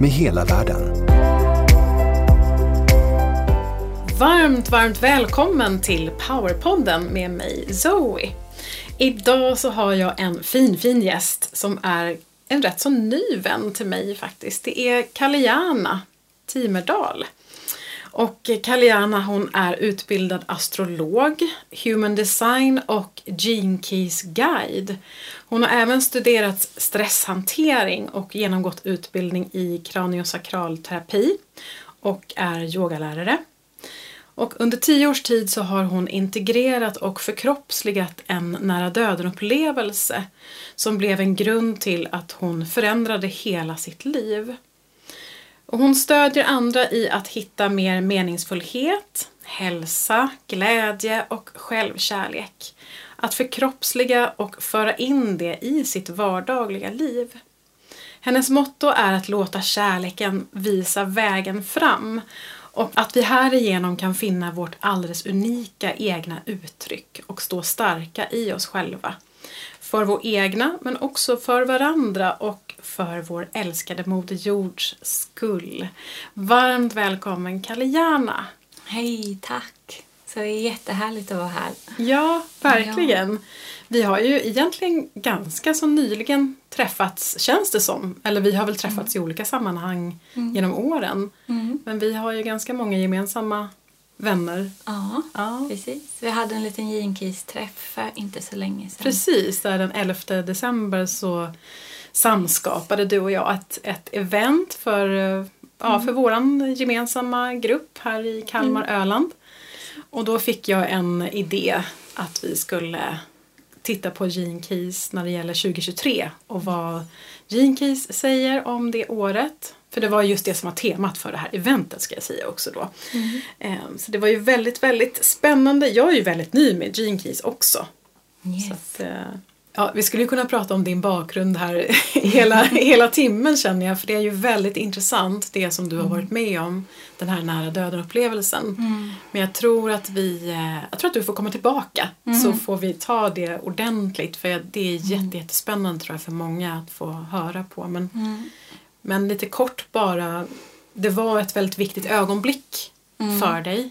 med hela världen. Varmt, varmt välkommen till Powerpodden med mig Zoe. Idag så har jag en fin, fin gäst som är en rätt så ny vän till mig faktiskt. Det är Kalle Järna Timerdal. Och Kaliana hon är utbildad astrolog, human design och gene keys guide. Hon har även studerat stresshantering och genomgått utbildning i kraniosakralterapi och är yogalärare. Och under tio års tid så har hon integrerat och förkroppsligat en nära döden-upplevelse som blev en grund till att hon förändrade hela sitt liv. Och hon stödjer andra i att hitta mer meningsfullhet, hälsa, glädje och självkärlek. Att förkroppsliga och föra in det i sitt vardagliga liv. Hennes motto är att låta kärleken visa vägen fram och att vi härigenom kan finna vårt alldeles unika egna uttryck och stå starka i oss själva. För vår egna, men också för varandra och för vår älskade Moder Jords skull. Varmt välkommen Kalijana! Hej, tack! Så det är jättehärligt att vara här. Ja, verkligen. Ja. Vi har ju egentligen ganska så nyligen träffats, känns det som. Eller vi har väl träffats mm. i olika sammanhang mm. genom åren. Mm. Men vi har ju ganska många gemensamma vänner. Ja, ja. precis. Vi hade en liten Gene-Keys-träff för inte så länge sedan. Precis, där den 11 december så samskapade du och jag ett, ett event för, ja, för våran gemensamma grupp här i Kalmar, mm. Öland. Och då fick jag en idé att vi skulle titta på Gene Keys när det gäller 2023 och vad Gene Keys säger om det året. För det var just det som var temat för det här eventet ska jag säga också då. Mm. Ehm, så det var ju väldigt, väldigt spännande. Jag är ju väldigt ny med Gene Keys också. Yes. Att, eh, Ja, vi skulle kunna prata om din bakgrund här hela, hela timmen känner jag för det är ju väldigt intressant det som du har varit med om. Den här nära döden upplevelsen. Mm. Men jag tror att vi, eh, jag tror att du får komma tillbaka mm. så får vi ta det ordentligt för det är mm. jätte, jättespännande tror jag för många att få höra på. Men, mm. men lite kort bara, det var ett väldigt viktigt ögonblick mm. för dig.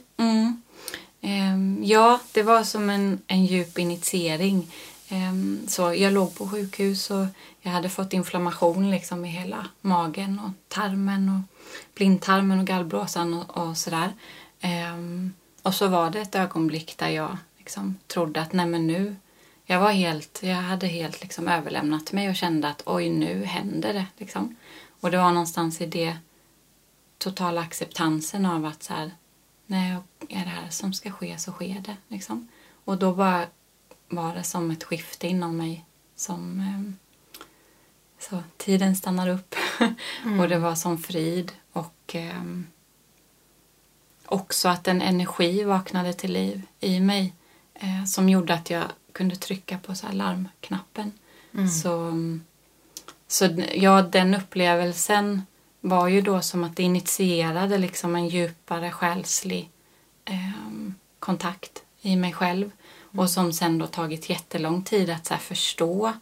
Um, ja, det var som en, en djup initiering. Ehm, så jag låg på sjukhus och jag hade fått inflammation liksom i hela magen och tarmen och blindtarmen och gallblåsan och, och sådär. Ehm, och så var det ett ögonblick där jag liksom trodde att nej men nu, jag var helt, jag hade helt liksom överlämnat mig och kände att oj nu händer det liksom. Och det var någonstans i det totala acceptansen av att så här, nej är det här som ska ske så sker det liksom. Och då bara var det som ett skifte inom mig som eh, så tiden stannar upp mm. och det var som frid och eh, också att en energi vaknade till liv i mig eh, som gjorde att jag kunde trycka på så larmknappen. Mm. Så, så ja, den upplevelsen var ju då som att det initierade liksom en djupare själslig eh, kontakt i mig själv och som sen då tagit jättelång tid att så förstå.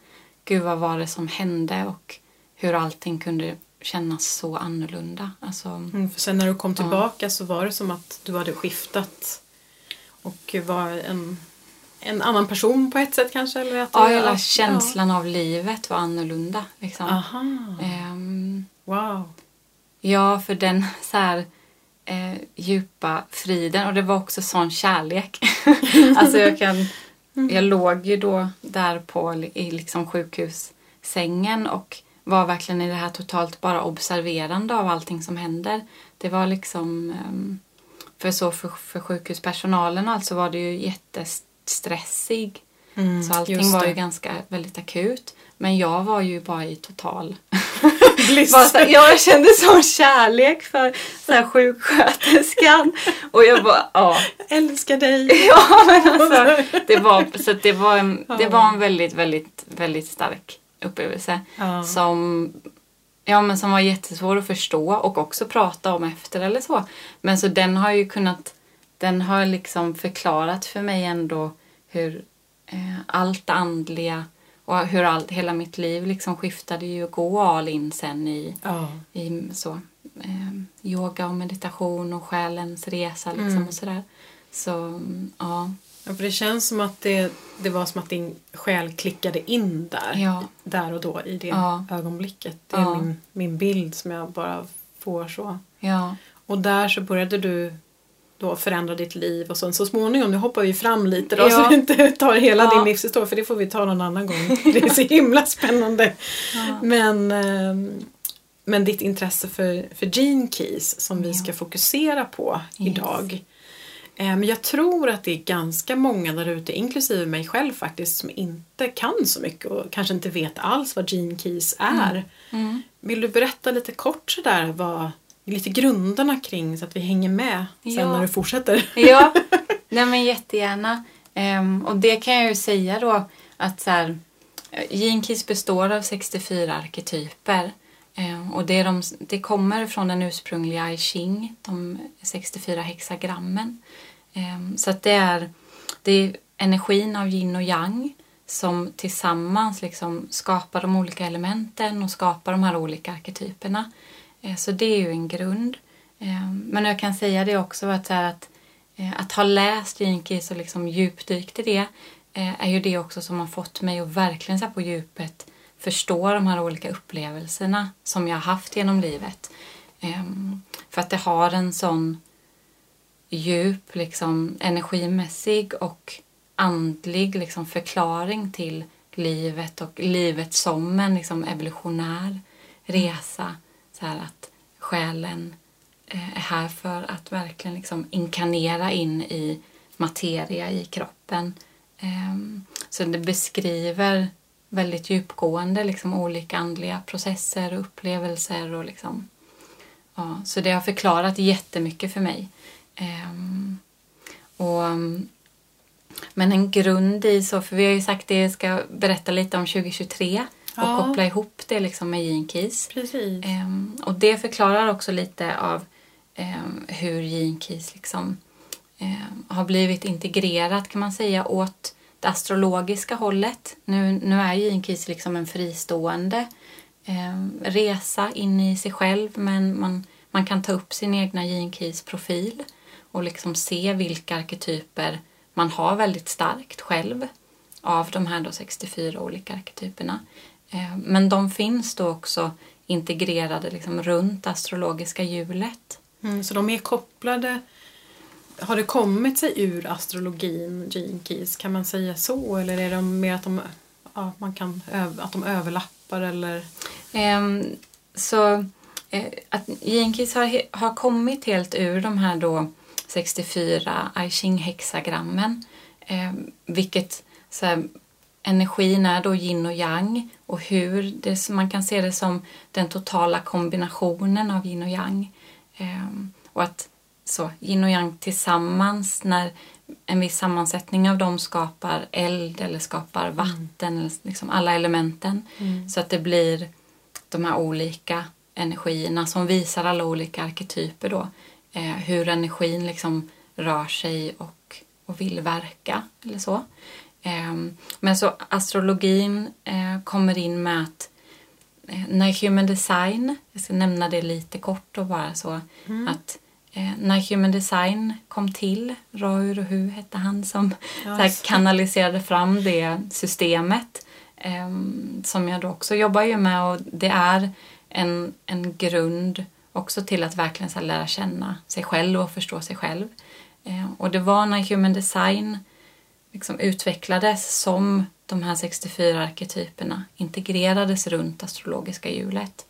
Gud, vad var det som hände och hur allting kunde kännas så annorlunda. Alltså, mm, för sen när du kom tillbaka ja. så var det som att du hade skiftat och var en, en annan person på ett sätt kanske? Eller att ja, hela känslan ja. av livet var annorlunda. Liksom. Aha. Um, wow. Ja, för den så här eh, djupa friden och det var också sån kärlek. alltså jag kan, jag låg ju då där på i liksom sjukhussängen och var verkligen i det här totalt bara observerande av allting som händer. Det var liksom, ehm, för så för, för sjukhuspersonalen alltså var det ju jättestressig så allting var ju ganska väldigt akut. Men jag var ju bara i total... Bara så här, jag kände sån kärlek för så här, sjuksköterskan. Och jag bara, ja. Älskar dig. Ja, men alltså, det var, så det, var en, det var en väldigt, väldigt, väldigt stark upplevelse. Ja. Som, ja, men som var jättesvår att förstå och också prata om efter eller så. Men så den har ju kunnat, den har liksom förklarat för mig ändå hur allt det andliga och hur allt, hela mitt liv liksom skiftade ju att gå all in sen i, Ja. i så, eh, yoga och meditation och själens resa liksom Mm. och sådär. Så ja, Ja, för det känns som att det, det var som att din själ klickade in där. Ja. Där och då i det ögonblicket. Det är min, min bild som jag bara får så. ja, Och där så började du då förändra ditt liv och så, så småningom, nu hoppar vi fram lite då Ja. så vi inte tar hela Ja. din livshistoria för det får vi ta någon annan gång. Det är så himla spännande. Men, ehm, men ditt intresse för, för Gene Keys som vi Ja. ska fokusera på Yes. idag. Men jag tror att det är ganska många där ute, inklusive mig själv faktiskt, som inte kan så mycket och kanske inte vet alls vad Gene Keys är. Mm. Vill du berätta lite kort sådär vad, lite grunderna kring så att vi hänger med sen Ja. när du fortsätter? Ja, nej men jättegärna. Ehm, och det kan jag ju säga då att så här, Gene Keys består av 64 arketyper. Ehm, och det, de, det kommer från den ursprungliga I Ching, de 64 hexagrammen. Ehm, så att det är, det är energin av yin och yang som tillsammans liksom skapar de olika elementen och skapar de här olika arketyperna. Eh, så det är ju en grund. Eh, men jag kan säga det också att, så här att, eh, att ha läst Gene och liksom djupdykt i det är ju det också som har fått mig att verkligen så på djupet förstå de här olika upplevelserna som jag har haft genom livet. För att det har en sån djup liksom, energimässig och andlig liksom, förklaring till livet och livet som en liksom, evolutionär resa. Så här att själen eh, är här för att verkligen liksom, inkarnera in i materia i kroppen. Ehm, så det beskriver väldigt djupgående liksom, olika andliga processer och upplevelser. Och liksom, ja, så det har förklarat jättemycket för mig. Ehm, och, men en grund i så, för vi har ju sagt det, jag ska berätta lite om 2023 och Ja. koppla ihop det liksom med Gene Keys. Precis. Ehm, och det förklarar också lite av ehm, hur Gene Keys liksom, ehm, har blivit integrerat kan man säga åt det astrologiska hållet. Nu, nu är Gene Keys liksom en fristående resa in i sig själv men man, man kan ta upp sin egna Gene Keys profil och liksom se vilka arketyper man har väldigt starkt själv av de här då 64 olika arketyperna. Eh, Men de finns då också integrerade liksom runt astrologiska hjulet. Mm, så de är kopplade. Har det kommit sig ur astrologin, Gene Keys? Kan man säga så? Eller är de mer att de, ja, man kan, att de överlappar? Eller? Ehm, Så eh, att Gene Keys har, har kommit helt ur de här då 64 I Ching-hexagrammen. Eh, vilket så här, energin är då yin och yang och hur det, man kan se det som den totala kombinationen av yin och yang. Eh, och att så, yin och yang tillsammans när en viss sammansättning av dem skapar eld eller skapar vatten, eller liksom alla elementen. Så att det blir de här olika energierna som visar alla olika arketyper då. Eh, hur energin liksom rör sig och, och vill verka eller så. Eh, men så astrologin eh, kommer in med att eh, när Human Design, jag ska nämna det lite kort och bara så, att eh, när Human Design kom till, Roy Hu hette han som det. kanaliserade fram det systemet ehm, som jag då också jobbar ju med och det är en, en grund också till att verkligen så lära känna sig själv och förstå sig själv. Eh, och det var när Human Design liksom utvecklades som de här 64 arketyperna integrerades runt astrologiska hjulet.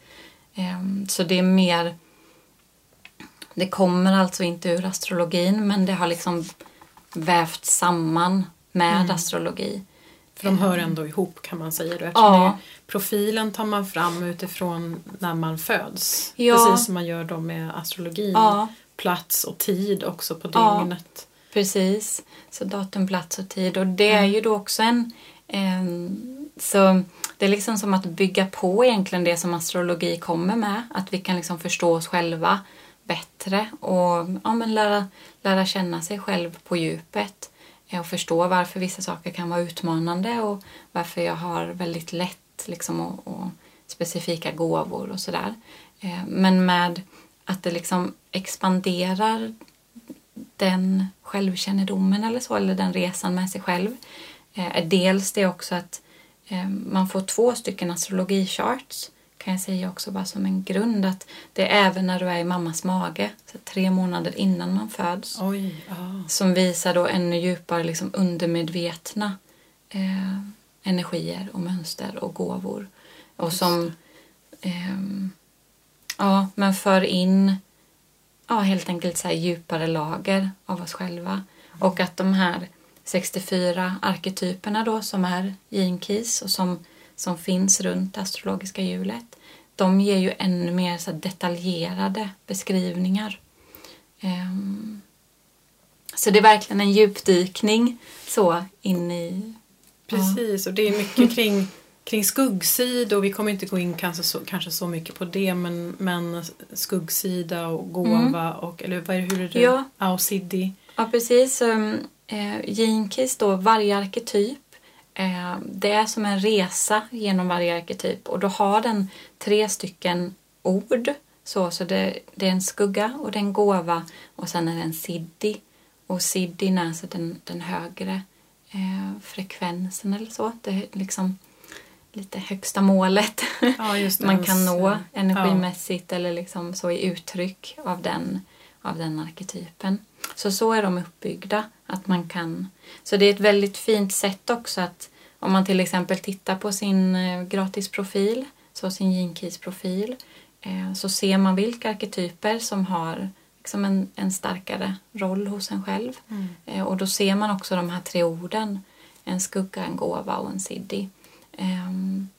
Ehm, Så det är mer... Det kommer alltså inte ur astrologin men det har liksom vävt samman med astrologi. För de hör ändå ihop kan man säga då. Ja. Profilen tar man fram utifrån när man föds. Ja. Precis som man gör då med astrologin. Ja. Plats och tid också på dygnet. Precis. Så datum, plats och tid. Och det är ju då också en... en så det är liksom som att bygga på egentligen det som astrologi kommer med. Att vi kan liksom förstå oss själva bättre och ja, men lära, lära känna sig själv på djupet. Eh, Och förstå varför vissa saker kan vara utmanande och varför jag har väldigt lätt liksom och, och specifika gåvor och sådär. Eh, Men med att det liksom expanderar den självkännedomen eller så, eller den resan med sig själv, eh, är dels det också att eh, man får två stycken astrologicharts kan jag säga också bara som en grund att det är även när du är i mammas mage, så tre månader innan man föds, Oj, ja. som visar då ännu djupare liksom undermedvetna eh, energier och mönster och gåvor. Och som ehm, ja, men för in ja, helt enkelt så här djupare lager av oss själva. Och att de här 64 arketyperna då som är gene keys och som, som finns runt det astrologiska hjulet de ger ju ännu mer så här detaljerade beskrivningar. Um, så det är verkligen en djupdykning så in i... Precis, och det är mycket kring, kring skuggsidor. Vi kommer inte gå in kanske så, kanske så mycket på det men, men skuggsida och gåva och eller vad är det, hur är det? Ja. Ausiddi. Ja, precis. Um, eh, då, varje arketyp eh, det är som en resa genom varje arketyp och då har den tre stycken ord. Så, så det, det är en skugga och det är en gåva och sen är det en siddhi. Och siddhin är alltså den, den högre eh, frekvensen eller så. Det är liksom lite högsta målet Ja, man kan Ens, nå energimässigt eller liksom så i uttryck av den, av den arketypen. Så så är de uppbyggda. Att man kan, så det är ett väldigt fint sätt också att om man till exempel tittar på sin eh, gratisprofil, så sin Gene profil eh, så ser man vilka arketyper som har liksom en, en starkare roll hos en själv. Mm. Eh, och då ser man också de här tre orden. En skugga, en gåva och en siddhi. Ehm,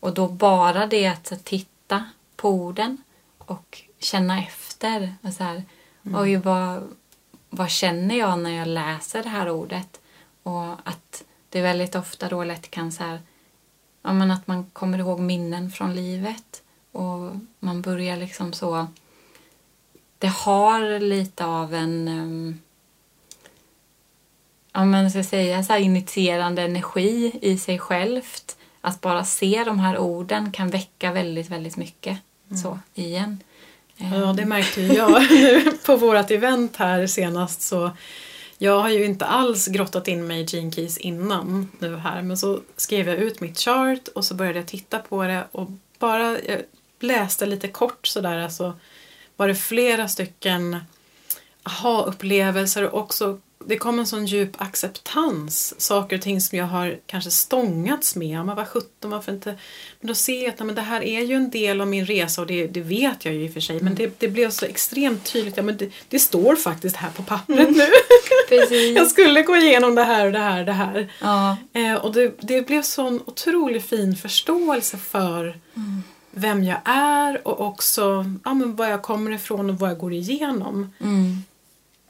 och då bara det att titta på orden och känna efter. Och så här, Oj, vad, vad känner jag när jag läser det här ordet? Och att det väldigt ofta då lätt kan så här, ja, men att man kommer ihåg minnen från livet och man börjar liksom så det har lite av en um, ja, men ska säga, så här initierande energi i sig självt. Att bara se de här orden kan väcka väldigt, väldigt mycket. Så igen. Ja, det märkte ju jag. På vårt event här senast så jag har ju inte alls grottat in mig i Gene Keys innan nu här men så skrev jag ut mitt chart och så började jag titta på det och bara läste lite kort sådär alltså var det flera stycken aha-upplevelser och också det kom en sån djup acceptans. Saker och ting som jag har kanske stångats med. Ja, Men vad sjutton, varför inte? Men då ser jag att men det här är ju en del av min resa och det, det vet jag ju i och för sig. Men det, det blev så extremt tydligt. Ja, men det, det står faktiskt här på pappret nu. Precis. jag skulle gå igenom det här och det här och det här. Ja, Eh, och det, det blev sån otroligt fin förståelse för vem jag är och också ja, men var jag kommer ifrån och vad jag går igenom. mm,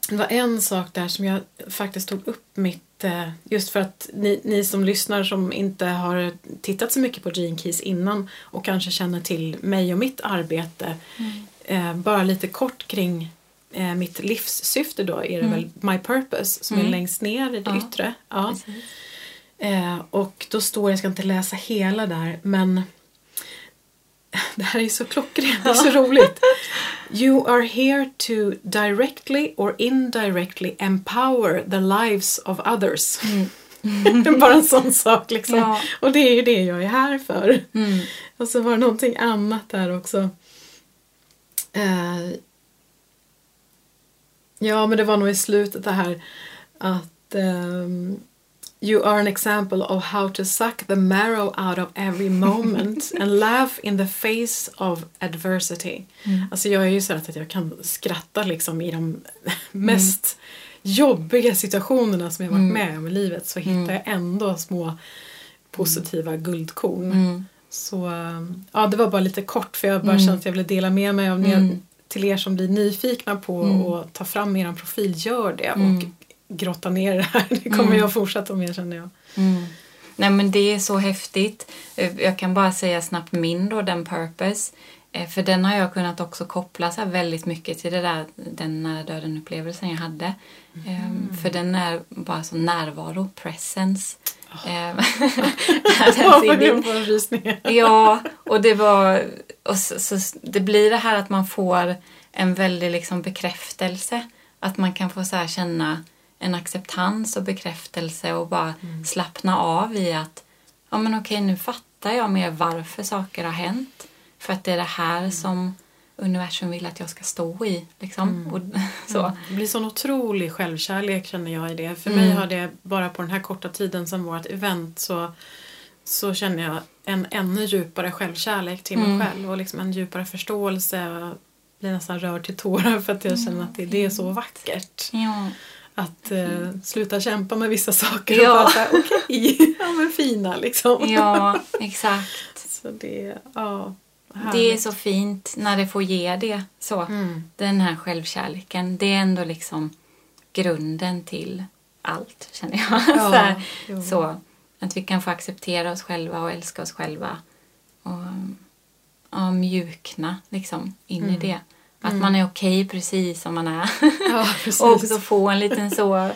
Det var en sak där som jag faktiskt tog upp mitt, eh, just för att ni, ni som lyssnar som inte har tittat så mycket på Gene Keys innan och kanske känner till mig och mitt arbete. Eh, bara lite kort kring eh, mitt livssyfte då är det väl My Purpose som är Mm. längst ner i det Ja, yttre. Ja. precis. Och då står, jag ska inte läsa hela där, men det här är så klockrent, det är så roligt. You are here to directly or indirectly empower the lives of others. Bara en sån sak liksom. Ja. Och det är ju det jag är här för. Mm. Och så var det någonting annat där också. Eh, ja, men det var nog i slutet det här att ehm, You are an example of how to suck the marrow out of every moment and laugh in the face of adversity. Alltså jag är ju så att jag kan skratta liksom i de mest jobbiga situationerna som jag varit med om i livet så hittar jag ändå små positiva guldkorn. Mm. Så ja, det var bara lite kort för jag bara Mm. kände att jag ville dela med mig av Mm. till er som blir nyfikna på Mm. att ta fram er profil. Gör det och Mm. Grotta ner det här. Det kommer Mm. jag fortsätta med känner jag. Mm. Nej men det är så häftigt. Eh, Jag kan bara säga snabbt min då, den purpose. Eh, För den har jag kunnat också koppla så väldigt mycket till det där, den nära döden upplevelsen jag hade. Ehm, För den är bara så närvaro, presence. Ehm, den Ja, och det var... Och så, så, det blir det här att man får en väldig liksom bekräftelse. Att man kan få så här känna en acceptans och bekräftelse och bara slappna av i att ja men okej nu fattar jag mer varför saker har hänt. För att det är det här som universum vill att jag ska stå i. Liksom. Och, så. Det blir sån otrolig självkärlek känner jag i det. För Mm. mig har det bara på den här korta tiden sedan vårt event så, så känner jag en ännu djupare självkärlek till mig Mm. själv och liksom en djupare förståelse. Jag blir nästan rörd till tårar för att jag känner att det, det är så vackert. Ja. Att eh, sluta kämpa med vissa saker Ja. och bara okej, ja men fina liksom. ja, exakt. Så det, ja. Det är så fint när det får ge det. Så. Mm. Den här självkärleken, det är ändå liksom grunden till allt, känner jag. Ja, så, här, så Att vi kan få acceptera oss själva och älska oss själva. Och ja, mjukna liksom in Mm. i det. Att man är okej precis som man är. Ja, och också få en liten så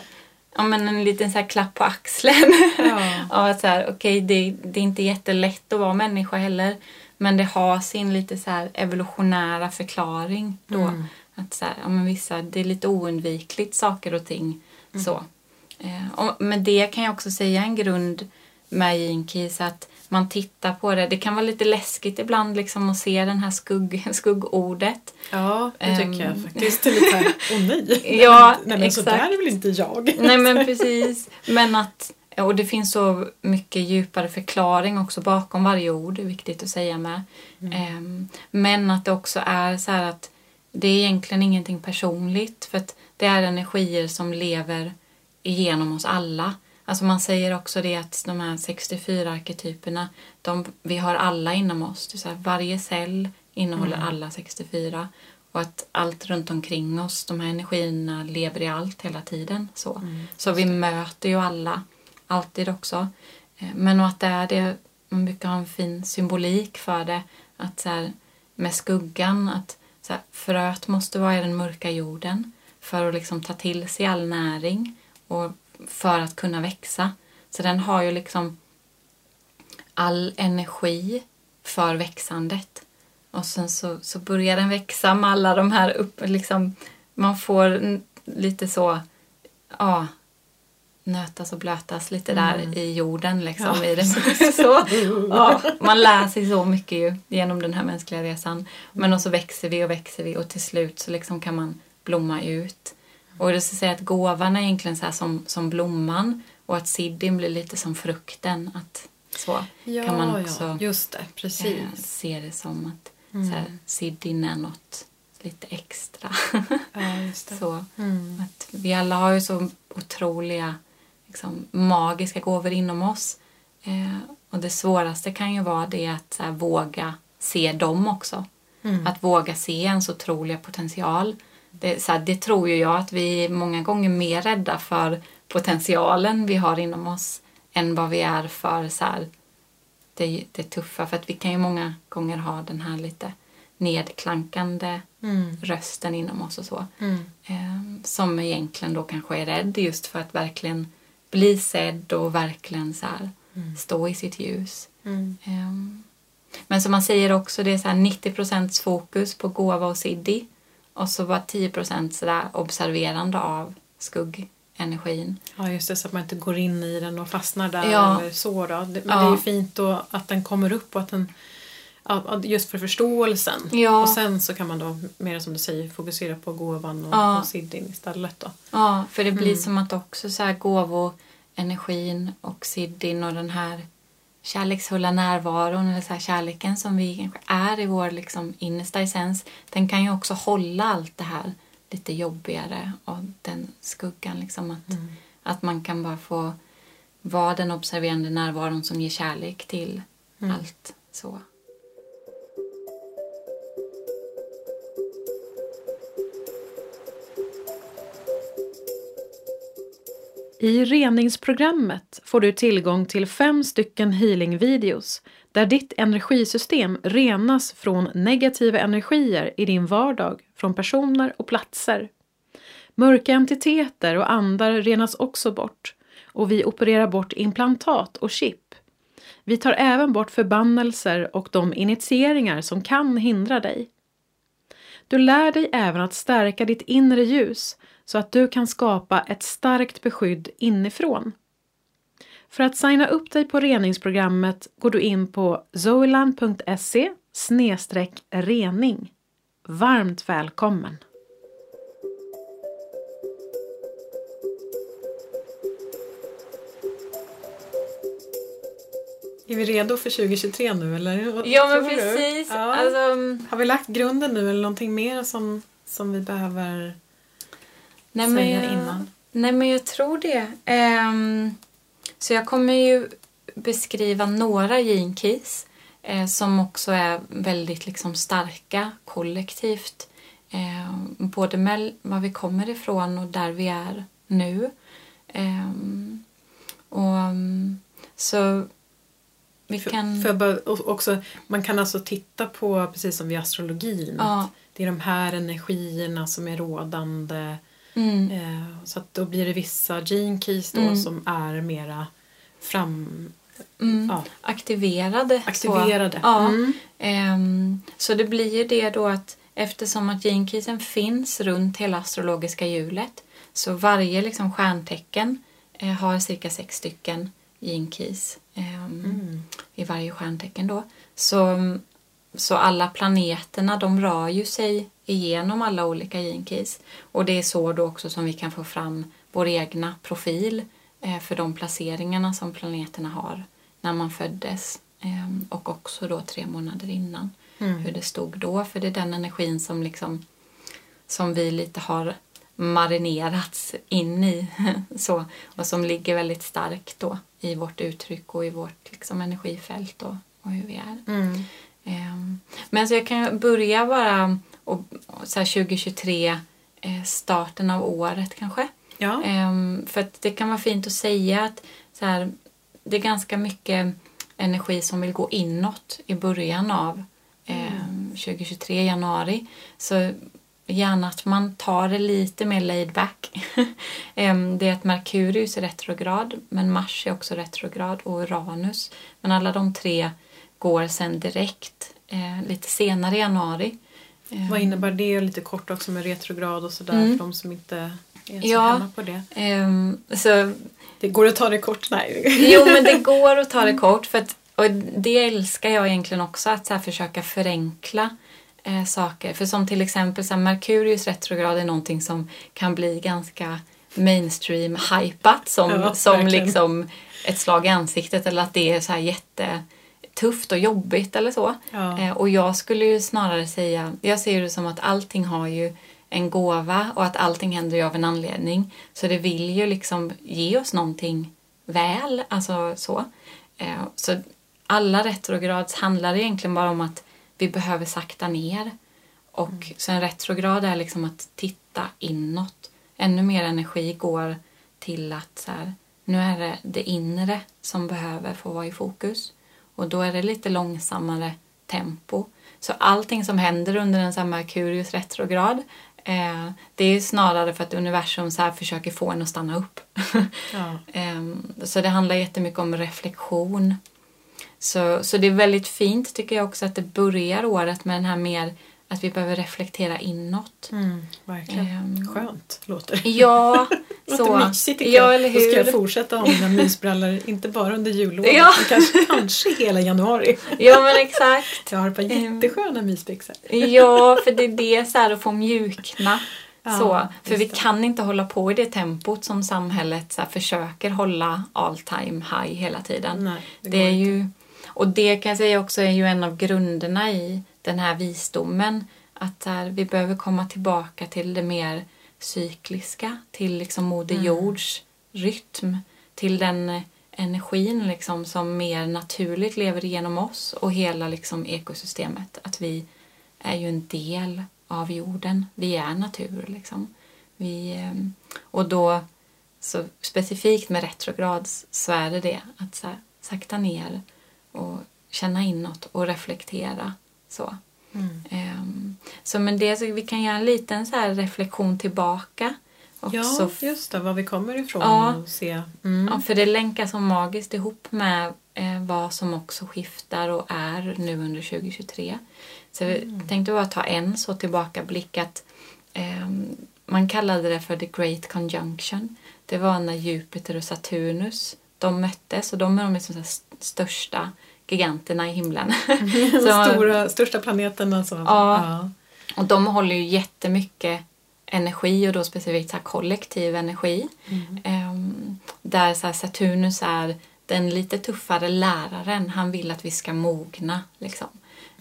Ja, men en liten så här klapp på axeln. Ja. Ja, att så här, okej, det, det är inte jättelätt att vara människa heller. Men det har sin lite så här evolutionära förklaring då. Mm. Att så här, ja, men vissa, det är lite oundvikligt saker och ting. Så. Eh, och med det kan jag också säga en grund med Keys att man tittar på det. Det kan vara lite läskigt ibland liksom att se den här skugg, skuggordet. Ja, det tycker jag Ehm. faktiskt. Lite åh nej. Ja, nej men så exakt. där är väl inte jag. Nej men precis. Men att, och det finns så mycket djupare förklaring också bakom varje ord, det är viktigt att säga med. Ehm, men att det också är så här att det är egentligen ingenting personligt för att det är energier som lever igenom oss alla. Alltså man säger också det att de här 64 arketyperna, de, vi har alla inom oss. Det så här, varje cell innehåller alla 64. Och att allt runt omkring oss, de här energierna lever i allt hela tiden. Så, så vi möter ju alla, alltid också. Eh, Men och att det är det, man brukar ha en fin symbolik för det. Att så här, med skuggan, att så här, fröet måste vara i den mörka jorden för att liksom ta till sig all näring och för att kunna växa. Så den har ju liksom all energi för växandet. Och sen så, så börjar den växa med alla de här upp, liksom, man får lite så, ja, nötas och blötas lite där i jorden liksom. Ja, i det. Så, ja, man lär sig så mycket ju genom den här mänskliga resan. Men och så växer vi och växer vi och till slut så liksom kan man blomma ut. Och det ska säga att gåvan är egentligen så som, som blomman och att siddin blir lite som frukten. Att så Ja, kan man också ja, just det. eh, Precis. se det som att Mm. så här, siddin är något lite extra. Ja, så, Mm. att vi alla har ju så otroliga liksom, magiska gåvor inom oss. Eh, och det svåraste kan ju vara det att så här, våga se dem också. Mm. Att våga se ens otroliga potential. Det, så här, det tror ju jag att vi är många gånger mer rädda för potentialen vi har inom oss än vad vi är för så här, det, det tuffa. För att vi kan ju många gånger ha den här lite nedklankande Mm. rösten inom oss och så. Mm. Eh, som egentligen då kanske är rädd just för att verkligen bli sedd och verkligen så här, stå i sitt ljus. Mm. Eh, men som man säger också, det är så här 90% fokus på gåva och siddhi och så var 10 sådär observerande av skuggenergin. Ja, just det. Så att man inte går in i den och fastnar där Ja. eller så. Då. Men Ja. det är ju fint då att den kommer upp och att den just för förståelsen. Ja. Och sen så kan man då, mer som du säger, fokusera på gåvan och, Ja. och siddin istället. Då. Ja, för det blir som att också så här gåvoenergin och siddhin och den här kärleksfulla närvaron eller så här kärleken som vi kanske är i vår liksom innersta essens, den kan ju också hålla allt det här lite jobbigare och den skuggan liksom att, att man kan bara få vara den observerande närvaron som ger kärlek till Mm. allt. så. I reningsprogrammet får du tillgång till fem stycken healingvideos där ditt energisystem renas från negativa energier i din vardag från personer och platser. Mörka entiteter och andar renas också bort och vi opererar bort implantat och chip. Vi tar även bort förbannelser och de initieringar som kan hindra dig. Du lär dig även att stärka ditt inre ljus så att du kan skapa ett starkt beskydd inifrån. För att signa upp dig på reningsprogrammet går du in på zoeland.se rening. Varmt välkommen! Är vi redo för 2023 nu eller? Vad Ja men precis. Ja. Alltså, Har vi lagt grunden nu eller någonting mer som, som vi behöver nej, men jag, innan? Nej men jag tror det. Ehm, så jag kommer ju beskriva några gene keys eh, som också är väldigt liksom starka kollektivt. Eh, både med var vi kommer ifrån och där vi är nu. Ehm, och mm, så vi För, kan... för bara, också, man kan alltså titta på, precis som vid astrologin, Ja. att det är de här energierna som är rådande. Mm, Eh, så att då blir det vissa gene keys då Mm. som är mera fram, mm, ja, aktiverade. så. aktiverade. Ja. Mm. Ehm, så det blir ju det då att eftersom att genkisen finns runt hela astrologiska hjulet så varje liksom stjärntecken eh, har cirka sex stycken genkis ehm, Mm. i varje stjärntecken då. Så, så alla planeterna de rör ju sig igenom alla olika genkis och det är så då också som vi kan få fram vår egna profil eh, för de placeringarna som planeterna har när man föddes ehm, och också då tre månader innan Mm. hur det stod då för det är den energin som liksom som vi lite har marinerats in i så och som ligger väldigt starkt då i vårt uttryck och i vårt liksom energifält och, och hur vi är. Mm. Ehm, Men så jag kan börja bara och, så här 2023 eh, starten av året kanske. Ja. Ehm, för att det kan vara fint att säga att så här, det är ganska mycket energi som vill gå inåt i början av ehm, 2023, januari. Så gärna att man tar det lite mer laid back. Det är att Merkurius är retrograd, men Mars är också retrograd och Uranus. Men alla de tre går sen direkt eh, lite senare i januari. Ehm, Vad innebär det? Lite kort också med retrograd och sådär Mm. för de som inte är så Ja. hemma på det. ehm, så Det går att ta det kort? Nej. Jo, men det går att ta det kort. För att, och det älskar jag egentligen också, att så försöka förenkla eh, saker. För som till exempel så här, Merkurius retrograd är någonting som kan bli ganska mainstream hypat som, Ja, som verkligen. liksom ett slag i ansiktet eller att det är så här jättetufft och jobbigt eller så. Ja. Eh, och jag skulle ju snarare säga, jag ser det som att allting har ju en gåva och att allting händer ju av en anledning. Så det vill ju liksom ge oss någonting väl, alltså så. Eh, så alla retrograds handlar egentligen bara om att vi behöver sakta ner. Och så en retrograd är liksom att titta inåt. Ännu mer energi går till att så här, nu är det det inre som behöver få vara i fokus. Och då är det lite långsammare tempo. Så allting som händer under en Merkurius retrograd eh, det är snarare för att universum så försöker få en att stanna upp. Ja. Ehm, så det handlar jättemycket om reflektion. Så, så det är väldigt fint tycker jag också att det börjar året med den här mer att vi behöver reflektera inåt. Mm, verkligen. Ehm. Skönt låter det. Ja, Låter så. mysigt ja, eller Då ska jag hur? fortsätta ha mina mysbrallor, inte bara under jullovet, Ja. men kanske, kanske hela januari. Ja, men exakt. Jag har ett par Ehm. jättesköna mysbyxor. Ja, för det är det så här att få mjukna. Ja, så, för vi det. kan inte hålla på i det tempot som samhället så här, försöker hålla all time high hela tiden. Nej, det det, går är inte. ju, och det kan jag säga också är ju en av grunderna i den här visdomen. Att här, vi behöver komma tillbaka till det mer cykliska, till liksom Moder Mm. Jords rytm, till den energin liksom som mer naturligt lever genom oss och hela liksom ekosystemet. Att vi är ju en del av jorden. Vi är natur liksom. Vi, ehm, och då, så specifikt med retrograd så är det det att så här, sakta ner och känna inåt och reflektera. Så. Mm. Um, så men det, så vi kan göra en liten så reflektion tillbaka. Också. Ja, just det, var vi kommer ifrån ja, och se. Mm. Ja, för det länkas så magiskt ihop med eh, vad som också skiftar och är nu under 2023. Så mm. jag tänkte bara ta en så tillbakablick att eh, man kallade det för the great conjunction. Det var när Jupiter och Saturnus de möttes och de är de liksom största giganterna i himlen. så, Stora, största planeten alltså. Ja, ja. Och de håller ju jättemycket energi och då specifikt så kollektiv energi. Mm. Um, där så Saturnus är den lite tuffare läraren. Han vill att vi ska mogna. Liksom.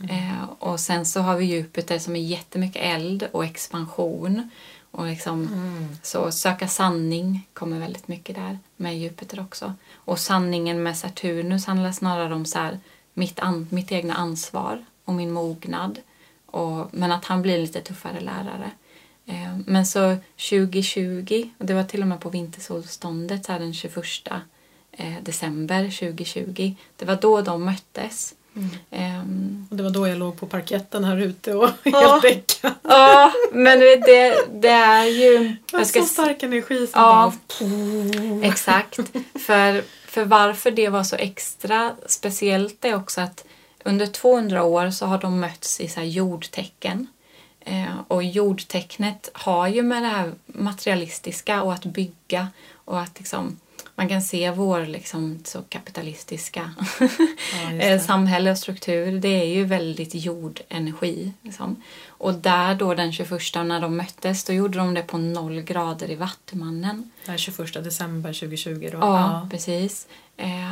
Mm. Uh, och sen så har vi Jupiter som är jättemycket eld och expansion. Och liksom, mm. Så söka sanning kommer väldigt mycket där med Jupiter också. Och sanningen med Saturnus handlar snarare om så här, mitt, an, mitt egna ansvar och min mognad. Och, men att han blir lite tuffare lärare. Eh, men så 2020, och det var till och med på vintersolståndet så här den 21 eh, december 2020, det var då de möttes. Mm. Och det var då jag låg på parketten här ute och helt däckad. Ja, men det, det är ju... Jag ska, så stark energi som ja, bara... Exakt. För, för varför det var så extra speciellt är också att under 200 år så har de mötts i så jordtecken. Eh, och jordtecknet har ju med det här materialistiska och att bygga och att liksom man kan se vår liksom, så kapitalistiska ja, eh, samhälle och struktur. Det är ju väldigt jordenergi. Liksom. Och där då den 21 när de möttes, då gjorde de det på noll grader i Vattumannen. Den 21 december 2020 då? Ja, ja. precis.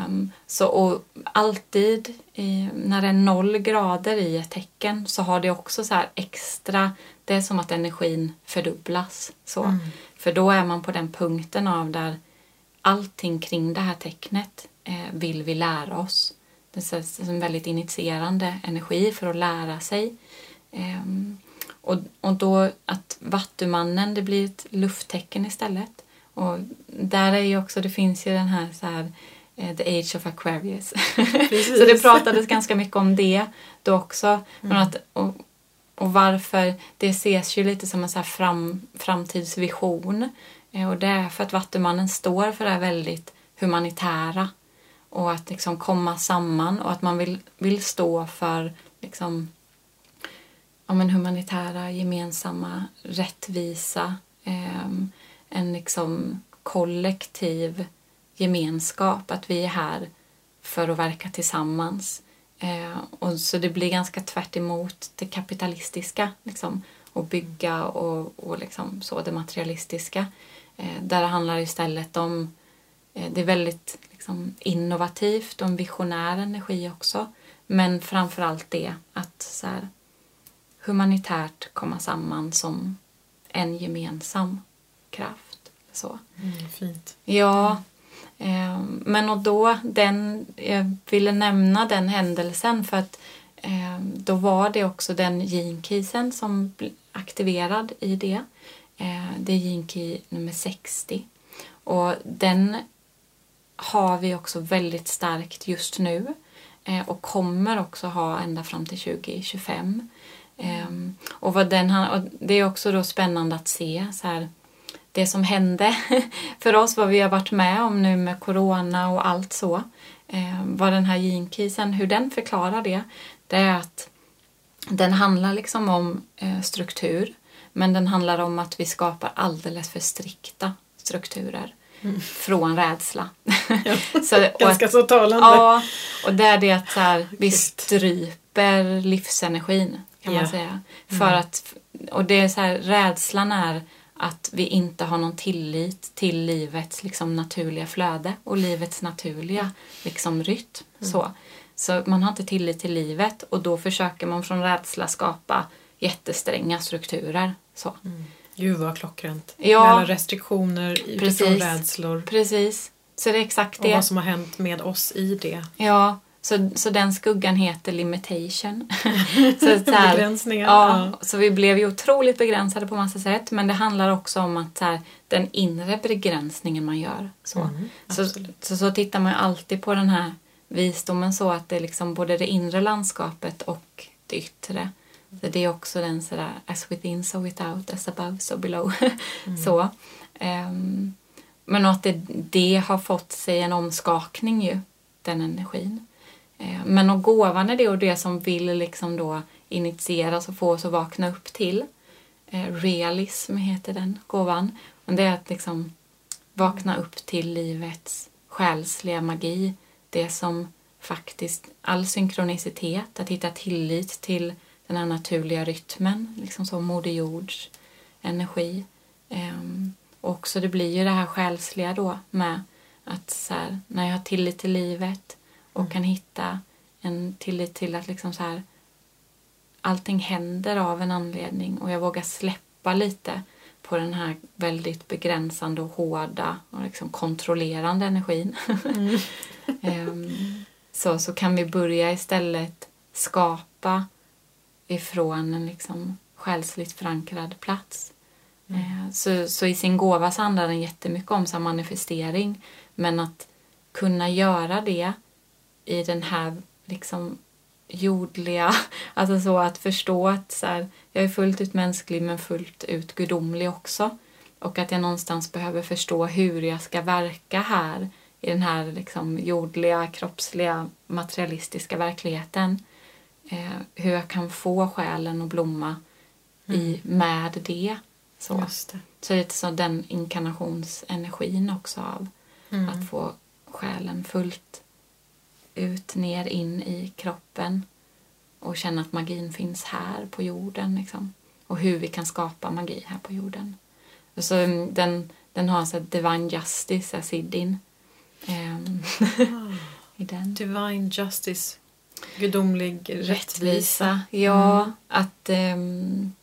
Um, så och alltid i, när det är noll grader i ett tecken så har det också så extra, det är som att energin fördubblas. Så. Mm. För då är man på den punkten av där allting kring det här tecknet eh, vill vi lära oss. Det är en väldigt initierande energi för att lära sig. Eh, och, och då att Vattumannen, det blir ett lufttecken istället. Och där är ju också, det finns ju den här, så här eh, The Age of Aquarius. så det pratades ganska mycket om det då också. Mm. Att, och, och varför det ses ju lite som en så fram, framtidsvision. Eh, och det är för att Vattumannen står för det här väldigt humanitära och att liksom komma samman och att man vill, vill stå för liksom, ja, men humanitära, gemensamma, rättvisa, eh, en liksom kollektiv gemenskap, att vi är här för att verka tillsammans. Eh, och så det blir ganska tvärt det kapitalistiska, liksom, och bygga och, och liksom så, det materialistiska. Eh, där det handlar istället om, eh, det är väldigt liksom, innovativt och en visionär energi också. Men framför allt det att så här, humanitärt komma samman som en gemensam kraft. Så. Mm, fint. Ja. Eh, men och då, den, jag ville nämna den händelsen för att eh, då var det också den gene som aktiverad i det. Eh, det är Gene nummer 60. Och den har vi också väldigt starkt just nu eh, och kommer också ha ända fram till 2025. Mm. Ehm, och, vad den och det är också då spännande att se så här, det som hände för oss, vad vi har varit med om nu med corona och allt så. Eh, vad den här genkrisen, hur den förklarar det, det är att den handlar liksom om eh, struktur men den handlar om att vi skapar alldeles för strikta strukturer mm. från rädsla. Ja, så, ganska att, så talande. Ja, och det är det att så här, vi stryper livsenergin kan ja. man säga. För mm. att, och det är så här, rädslan är att vi inte har någon tillit till livets liksom, naturliga flöde och livets naturliga liksom, rytm. Mm. Så. så man har inte tillit till livet och då försöker man från rädsla skapa jättestränga strukturer så. Mm. Gud vad klockrent. Ja. Med alla restriktioner utifrån rädslor. Precis. så det är exakt Och det. vad som har hänt med oss i det. Ja, så, så den skuggan heter limitation. så, så här, Begränsningar. Ja, Ja. så vi blev ju otroligt begränsade på massa sätt men det handlar också om att så här, den inre begränsningen man gör. Så. Mm, så, så, så tittar man ju alltid på den här visdomen så att det är liksom både det inre landskapet och det yttre. Så det är också den sådär as within so without, as above so below. så. Ehm, men att det, det har fått sig en omskakning ju, den energin. Eh, Men och gåvan är det och det som vill liksom då initieras och få oss att vakna upp till. Eh, Realism heter den gåvan. Och det är att liksom vakna upp till livets själsliga magi. Det som faktiskt, all synkronicitet, att hitta tillit till den här naturliga rytmen, liksom som Moder Jords energi. Ehm, och också det blir ju det här själsliga då med att så här, när jag har tillit till livet och kan hitta en tillit till att liksom så här allting händer av en anledning och jag vågar släppa lite på den här väldigt begränsande och hårda och liksom kontrollerande energin. Ehm, så, så kan vi börja istället skapa ifrån en liksom själsligt förankrad plats. Eh, Så, så i sin gåva så handlar den jättemycket om så manifestering men att kunna göra det i den här liksom jordliga, alltså så att förstå att så här, jag är fullt ut mänsklig men fullt ut gudomlig också. Och att jag någonstans behöver förstå hur jag ska verka här i den här liksom jordliga, kroppsliga, materialistiska verkligheten. Eh, hur jag kan få själen att blomma i, med det. Så. Det. Så det är lite så den inkarnationsenergin också av Mm. att få själen fullt ut, ner, in i kroppen och känna att magin finns här på jorden. Liksom. Och hur vi kan skapa magi här på jorden. Och så mm, den, den har så här divine justice, Siddin. Um, I den. Divine justice. Gudomlig rättvisa. Ja, att ehm,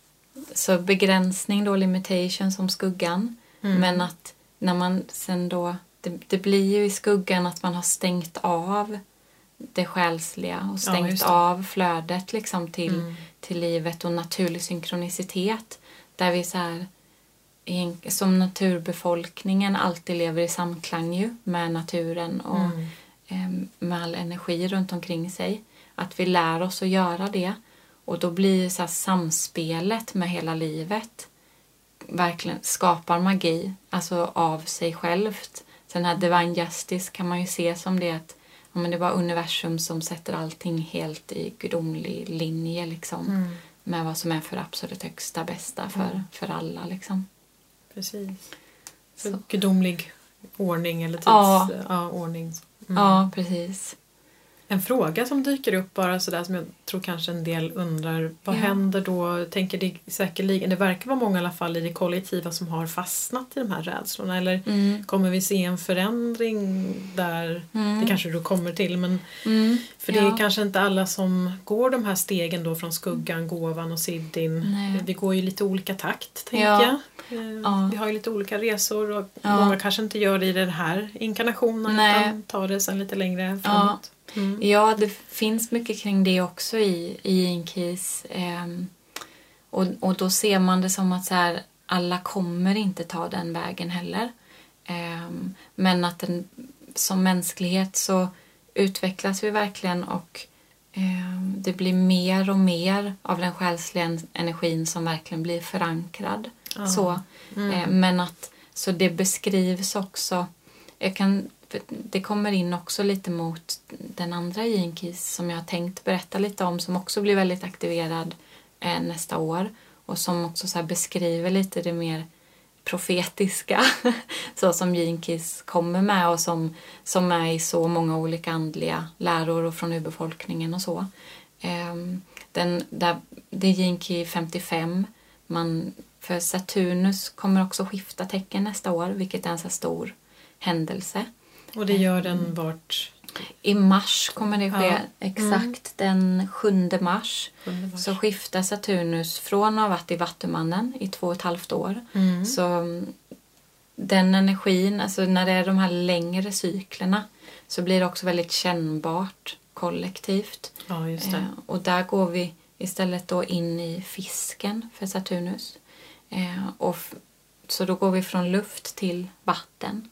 så begränsning då, limitation som skuggan. Mm. Men att när man sen då, det, det blir ju i skuggan att man har stängt av det själsliga och Ja, stängt det. av flödet liksom till, Mm. till livet och naturlig synkronicitet. Där vi så här, som naturbefolkningen alltid lever i samklang ju med naturen och Mm. Eh, med all energi runt omkring sig. Att vi lär oss att göra det. Och då blir så samspelet med hela livet verkligen skapar magi, alltså av sig självt. Så den här divine justice kan man ju se som det att ja, men det var universum som sätter allting helt i gudomlig linje liksom. Mm. Med vad som är för absolut högsta bästa för, för alla liksom. Precis. Så. Gudomlig ordning eller tids... Ja. Ja, ordning. Mm. Ja, precis. En fråga som dyker upp bara sådär som jag tror kanske en del undrar. Vad Ja. händer då? Tänker det säkerligen, det verkar vara många i alla fall i det kollektiva som har fastnat i de här rädslorna. Eller Mm. kommer vi se en förändring där? Mm. Det kanske du kommer till men Mm. för det Ja. är kanske inte alla som går de här stegen då från skuggan, gåvan och siddin. Det går ju lite olika takt tänker Ja. jag. Eh, Ja. Vi har ju lite olika resor och Ja. många kanske inte gör det i den här inkarnationen Nej. utan tar det sen lite längre framåt. Mm. Ja, det finns mycket kring det också i, i Inkis. ehm, och, och då ser man det som att så här, alla kommer inte ta den vägen heller. Ehm, men att den, som mänsklighet så utvecklas vi verkligen och ehm, det blir mer och mer av den själsliga en- energin som verkligen blir förankrad. Ja. Så, Mm. Eh, Men att så det beskrivs också. Jag kan, det kommer in också lite mot den andra Jinkis som jag har tänkt berätta lite om som också blir väldigt aktiverad eh, nästa år och som också så beskriver lite det mer profetiska så som Jinkis kommer med och som, som är i så många olika andliga läror och från urbefolkningen och så. Ehm, den, där, det är Jinki 55. Man, för Saturnus kommer också skifta tecken nästa år, vilket är en så stor händelse. Och det gör den vart? I mars kommer det ske, Ja. exakt den 7 mars. Sjunde mars. Så skiftar Saturnus från att ha varit i Vattumannen i två och ett halvt år. Mm. Så mm, den energin, alltså när det är de här längre cyklerna så blir det också väldigt kännbart kollektivt. Ja. Eh, och där går vi istället då in i fisken för Saturnus. Eh, och så då går vi från luft till vatten.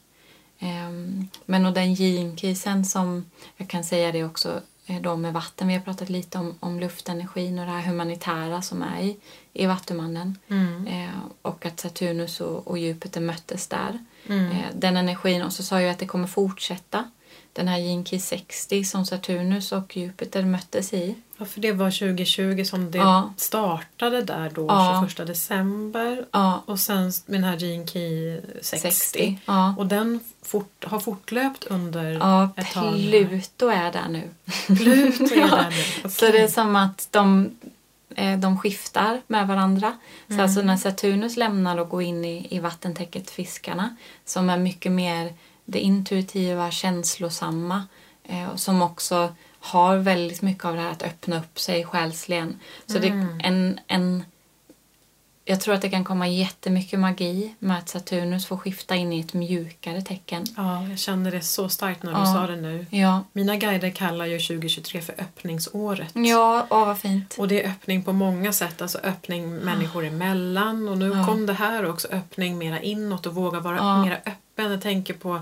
Ehm, men och den yin-krisen som, jag kan säga det också eh, då med vatten, vi har pratat lite om, om luftenergin och det här humanitära som är i, i Vattumannen. Eh, och att Saturnus och, och Jupiter möttes där. Eh, den energin, och så sa jag att det kommer fortsätta. Den här yin 60 som Saturnus och Jupiter möttes i. Ja, för det var 2020 som det Ja. startade där då, Ja. 21 december. Ja, Och sen med den här Gene Key 60. 60. Ja. Och den fort, har fortlöpt under Ja, ett tag. Pluto är där nu. Pluto är där nu. Så Okej. det är som att de, eh, de skiftar med varandra. Så alltså när Saturnus lämnar och går in i, i vattentäcket Fiskarna som är mycket mer det intuitiva, känslosamma eh, och som också har väldigt mycket av det här att öppna upp sig själsligen. Så det är en, en jag tror att det kan komma jättemycket magi med att Saturnus får skifta in i ett mjukare tecken. Ja, jag kände det så starkt när du Ja. sa det nu. Ja, Mina guider kallar ju 2023 för öppningsåret. ja åh vad fint. Och det är öppning på många sätt, alltså öppning människor emellan och nu Ja. kom det här också, öppning mera inåt och våga vara Ja. mera öppen. Jag tänker på,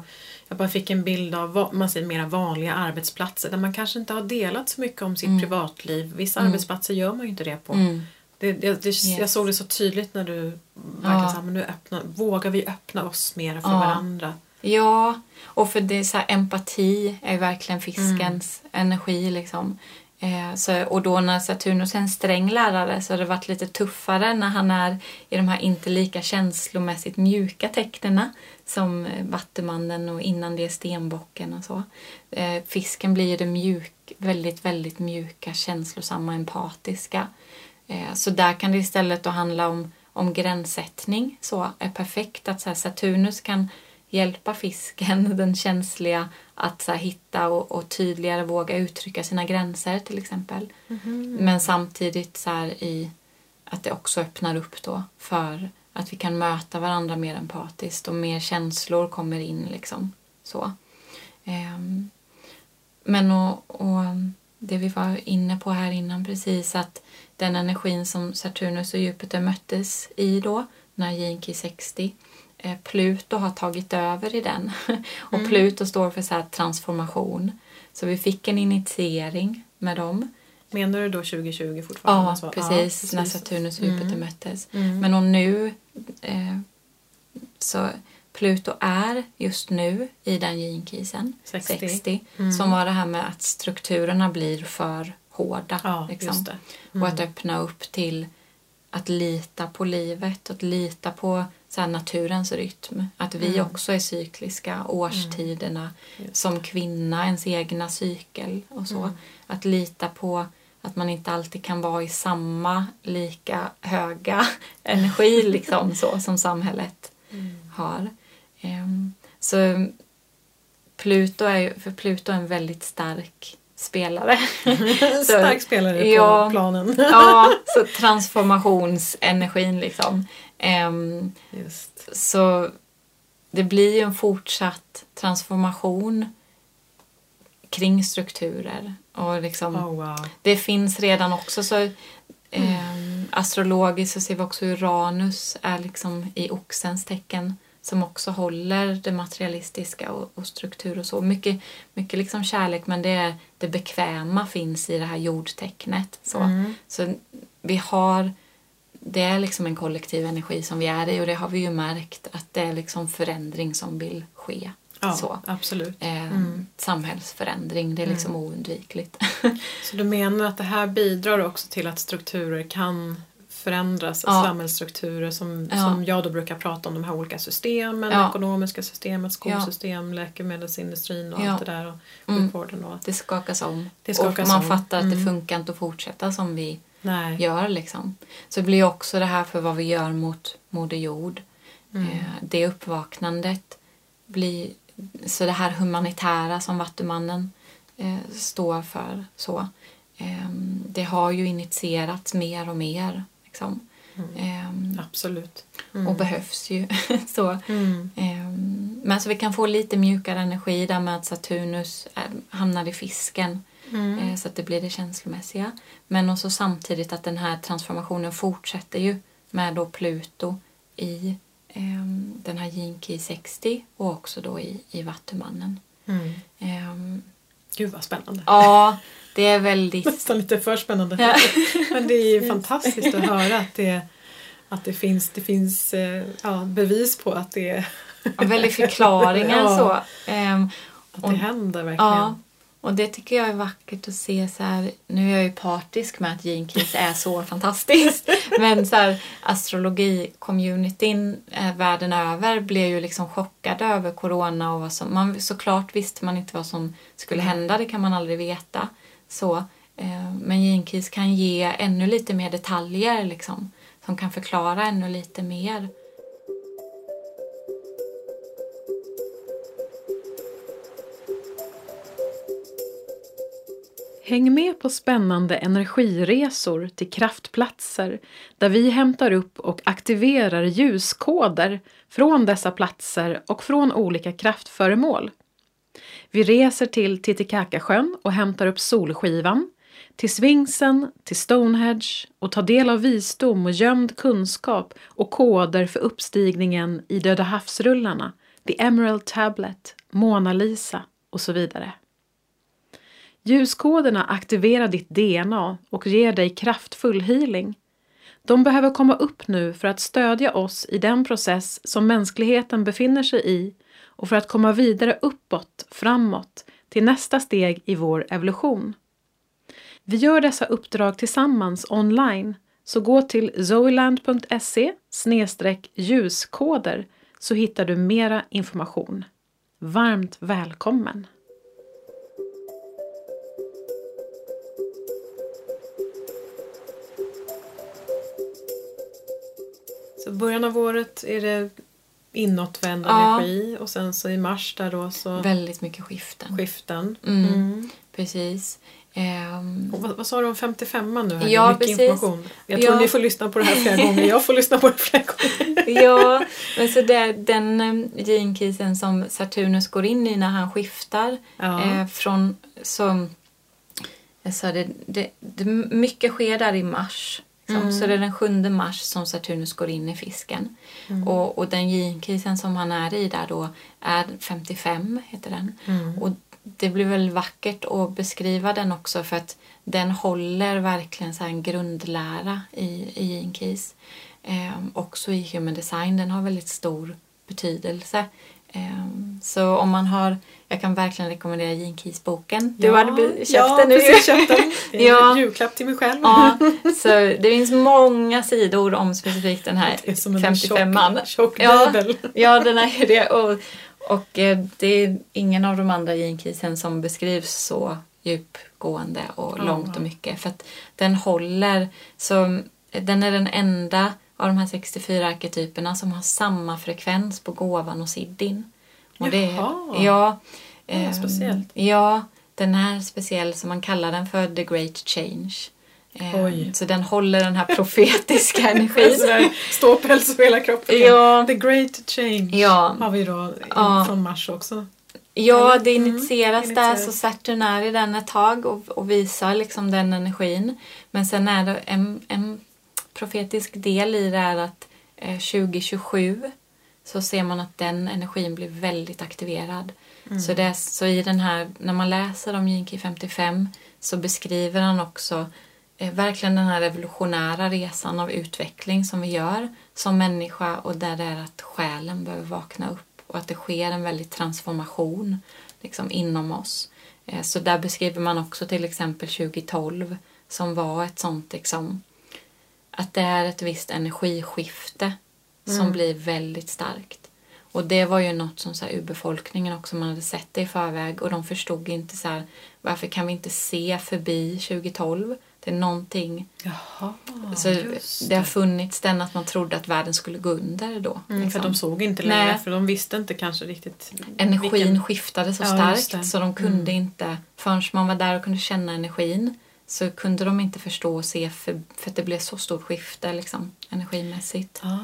jag bara fick en bild av man säger, mera vanliga arbetsplatser där man kanske inte har delat så mycket om sitt privatliv. Vissa arbetsplatser gör man ju inte det på. Mm. Det, det, det, Jag Yes. såg det så tydligt när du verkligen Ja. sa, men nu öppna, vågar vi öppna oss mer för Ja. varandra. Ja, och för det är så här, empati är verkligen fiskens energi liksom. Eh, så, och då när Saturnus är en sträng lärare så har det varit lite tuffare när han är i de här inte lika känslomässigt mjuka tecknena som eh, Vattumannen och innan det Stenbocken och så. Eh, fisken blir ju det mjuk, väldigt, väldigt mjuka, känslosamma, empatiska. Eh, så där kan det istället då handla om, om gränssättning. Så är perfekt att så här, Saturnus kan hjälpa fisken, den känsliga, att så här, hitta och, och tydligare våga uttrycka sina gränser till exempel. Men samtidigt så här, i att det också öppnar upp då för att vi kan möta varandra mer empatiskt och mer känslor kommer in liksom. Så. Ehm, men och, och det vi var inne på här innan precis att den energin som Saturnus och Jupiter möttes i då när Jinki 60 eh, Pluto har tagit över i den och Pluto står för så här transformation. Så vi fick en initiering med dem. Menar du då 2020 fortfarande? Ja, Alltså, precis, ja, När Saturnus och Jupiter Mm. möttes. Mm. Men och nu eh, så Pluto är just nu i den yin-krisen, 60. 60, Mm. som var det här med att strukturerna blir för hårda. Ja, liksom. Och att öppna upp till att lita på livet, att lita på så naturens rytm. Att vi Mm. också är cykliska, årstiderna, Just som kvinna, ens egna cykel och så. Mm. Att lita på att man inte alltid kan vara i samma lika höga energi liksom så som samhället Mm. har. Ehm, så Pluto är för Pluto är en väldigt stark spelare. Stark spelare på ja. planen. ja, så transformationsenergin liksom. Ehm, Just. så det blir ju en fortsatt transformation kring strukturer. Och liksom, Oh, wow. Det finns redan också så ehm, astrologiskt så ser vi också Uranus är liksom i oxens tecken som också håller det materialistiska och, och struktur och så. Mycket, mycket liksom kärlek men det, det bekväma finns i det här jordtecknet. Så, Mm. så vi har det är liksom en kollektiv energi som vi är i och det har vi ju märkt att det är liksom förändring som vill ske. Ja, Så. absolut. Eh, Mm. Samhällsförändring, det är liksom oundvikligt. Så du menar att det här bidrar också till att strukturer kan förändras, Ja. samhällsstrukturer som, Ja. som jag då brukar prata om, de här olika systemen, Ja. ekonomiska systemet, skolsystem, läkemedelsindustrin och Ja. allt det där och Mm. sjukvården och Det skakas om. Det skakas och man om. fattar att det Mm. funkar inte att fortsätta som vi nej. gör. Liksom. Så det blir också det här för vad vi gör mot Moder Jord. Mm. Eh, det uppvaknandet blir så det här humanitära som Vattumannen eh, står för. så. Eh, det har ju initierats mer och mer. Liksom. Ehm, Absolut. och behövs ju. så. Mm. Ehm, men så vi kan få lite mjukare energi där med att Saturnus är, hamnar i fisken Mm. eh, så att det blir det känslomässiga. Men också samtidigt att den här transformationen fortsätter ju med då Pluto i ehm, den här Jinki 60 och också då i, i Vattumannen. Mm. Ehm, Gud vad spännande. ja, det är väldigt... Nästan lite för spännande. Ja. Men det är ju fantastiskt att höra att det, att det finns, det finns eh, ja, bevis på att det, Ja, väldigt förklaringar Ja. så. Ehm, att Och- det händer verkligen. Ja, och det tycker jag är vackert att se så här. Nu är jag ju partisk med att Gene Keys är så fantastiskt. Men så här, astrologi-communityn eh, världen över blev ju liksom chockade över corona och vad som, man, såklart visste man inte vad som skulle hända, det kan man aldrig veta. Så, eh, men Gene Keys kan ge ännu lite mer detaljer liksom, som kan förklara ännu lite mer. Häng med på spännande energiresor till kraftplatser där vi hämtar upp och aktiverar ljuskoder från dessa platser och från olika kraftföremål. Vi reser till Titicacasjön och hämtar upp Solskivan, till Svingsen, till Stonehenge och tar del av visdom och gömd kunskap och koder för uppstigningen i Döda havsrullarna, The Emerald Tablet, Mona Lisa och så vidare. Ljuskoderna aktiverar ditt DNA och ger dig kraftfull healing. De behöver komma upp nu för att stödja oss i den process som mänskligheten befinner sig i och för att komma vidare uppåt, framåt, till nästa steg i vår evolution. Vi gör dessa uppdrag tillsammans online, så gå till zoeland.se ljuskoder så hittar du mera information. Varmt välkommen! Så början av året är det inåtvänd Ja. energi och sen så i mars där då så Väldigt mycket skiften. skiften. Mm. Mm. Precis. Och vad, vad sa du om 55 nu? Här? Ja, mycket precis. information. Jag tror Ja. ni får lyssna på det här flera gånger. Jag får lyssna på det flera gånger. ja, men så det, den eh, genkisen som Saturnus går in i när han skiftar Ja. eh, från jag sa det, det, det, mycket sker där i mars. liksom. Mm. Så det är den 7 mars som Saturnus går in i fisken. Mm. Och, och den genkisen som han är i där då är 55, heter den. Mm. Och det blir väl vackert att beskriva den också för att den håller verkligen så en grundlära i, i Gene Keys. Ehm, också i Human Design, den har väldigt stor betydelse. Ehm, så om man har, jag kan verkligen rekommendera Gene Keys-boken. Du hade be- köpt ja, den nu. precis, köpt den. Ja. en julklapp till mig själv. Ja, så det finns många sidor om specifikt den här Det är som en 55an. tjock, tjock Ja. Ja, den är det. Och, och eh, det är ingen av de andra genkrisen som beskrivs så djupgående och Ja. långt och mycket. För att den håller, så den är den enda av de här 64 arketyperna som har samma frekvens på gåvan och siddin. Och det, Jaha. ja, är ehm, speciellt. Ja, den är speciell så man kallar den för the great change. Oj. Så den håller den här profetiska energin. Ståpäls över hela kroppen. Ja. The Great Change Ja. har vi då Ja. från mars också. Ja, det Mm, initieras där initieras. så Saturn är i den ett tag och, och visar liksom den energin. Men sen är det en, en profetisk del i det är att eh, 2027 så ser man att den energin blir väldigt aktiverad. Mm. Så, det, så i den här, när man läser om Jinki 55 så beskriver han också eh, verkligen den här revolutionära resan av utveckling som vi gör som människa och där det är att själen behöver vakna upp och att det sker en väldig transformation liksom, inom oss. Eh, Så där beskriver man också till exempel 2012 som var ett sånt liksom, att det är ett visst energiskifte som blir väldigt starkt. Och det var ju något som så här, urbefolkningen också, man hade sett det i förväg och de förstod inte så här, varför kan vi inte se förbi 2012? Det är någonting, Jaha, så just det har funnits den att man trodde att världen skulle gå under då. Mm, för liksom. de såg inte längre, Nej. för de visste inte kanske riktigt Energin vilken- skiftade så Ja, starkt det. så de kunde Mm. inte, förrän man var där och kunde känna energin, så kunde de inte förstå och se för, för att det blev så stort skifte liksom, energimässigt. Ah,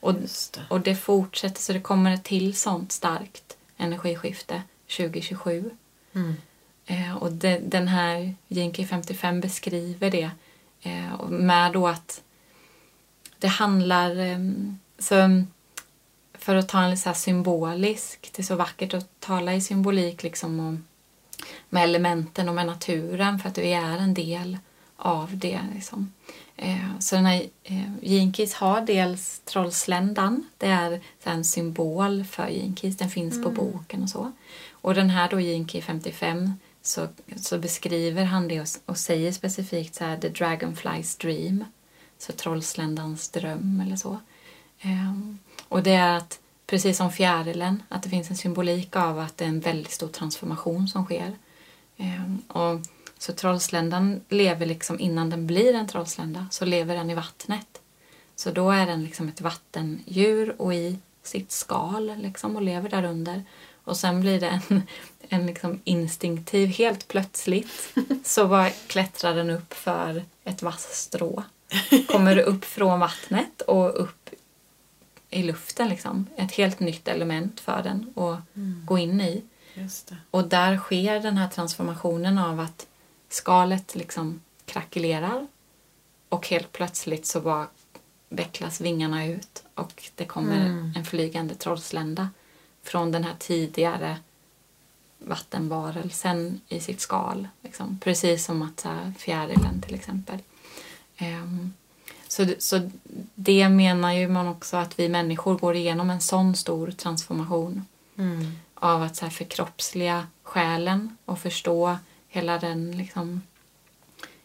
Och, det. och det fortsätter så det kommer ett till sånt starkt energiskifte 2027. Mm. Eh, och det, den här Jinky 55 beskriver det eh, med då att det handlar... Eh, så, för att ta en lite så symbolisk, det är så vackert att tala i symbolik liksom om, med elementen och med naturen för att vi är en del av det. Liksom. Eh, så den här eh, Jinkis har dels Trollsländan, det är en symbol för Jinkis, den finns på boken och så. Och den här då Jinki 55 så, så beskriver han det och, och säger specifikt så här The Dragonfly's Dream, så Trollsländans dröm eller så. Ehm, och det är att, precis som fjärilen, att det finns en symbolik av att det är en väldigt stor transformation som sker. Ehm, och så Trollsländan lever liksom innan den blir en trollslända, så lever den i vattnet. Så då är den liksom ett vattendjur och i sitt skal liksom och lever där under. Och sen blir det en, en liksom instinktiv, helt plötsligt så bara klättrar den upp för ett vasst strå. Kommer upp från vattnet och upp i luften liksom. Ett helt nytt element för den att gå in i. Och där sker den här transformationen av att skalet liksom krackelerar och helt plötsligt så bara vecklas vingarna ut och det kommer Mm. en flygande trollslända från den här tidigare vattenvarelsen i sitt skal. Liksom. Precis som att så här, fjärilen till exempel. Ehm, så, det- så det menar ju man också att vi människor går igenom en sån stor transformation Mm. av att så här förkroppsliga själen och förstå hela den liksom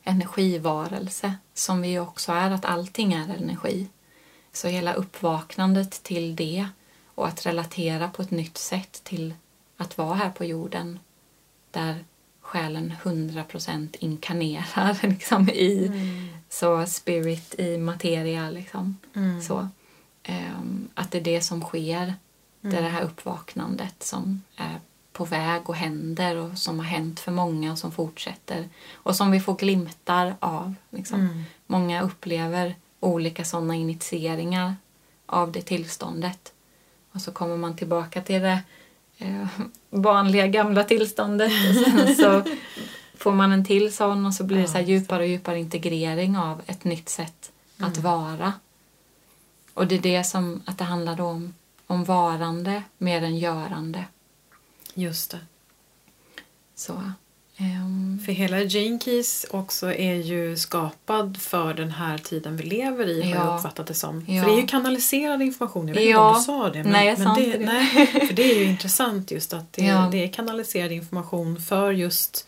energivarelse som vi också är, att allting är energi. Så hela uppvaknandet till det och att relatera på ett nytt sätt till att vara här på jorden där själen 100% inkarnerar liksom i så spirit i materia liksom. Mm. Så, ehm, att det är det som sker. Det är det här uppvaknandet som är på väg och händer och som har hänt för många och som fortsätter. Och som vi får glimtar av. Liksom. Mm. Många upplever olika sådana initieringar av det tillståndet. Och så kommer man tillbaka till det eh, vanliga gamla tillståndet och sen så får man en till sån och så blir det så här djupare och djupare integrering av ett nytt sätt att vara. Och det är det som att det handlar om, om varande mer än görande. Just det. Så, För hela Gene Keys också är ju skapad för den här tiden vi lever i har Ja. jag uppfattat det som. Ja. För det är ju kanaliserad information. Jag vet Ja. inte om du sa det. Men, Nej, men det. Nej, för det är ju intressant just att det, Ja. det är kanaliserad information för just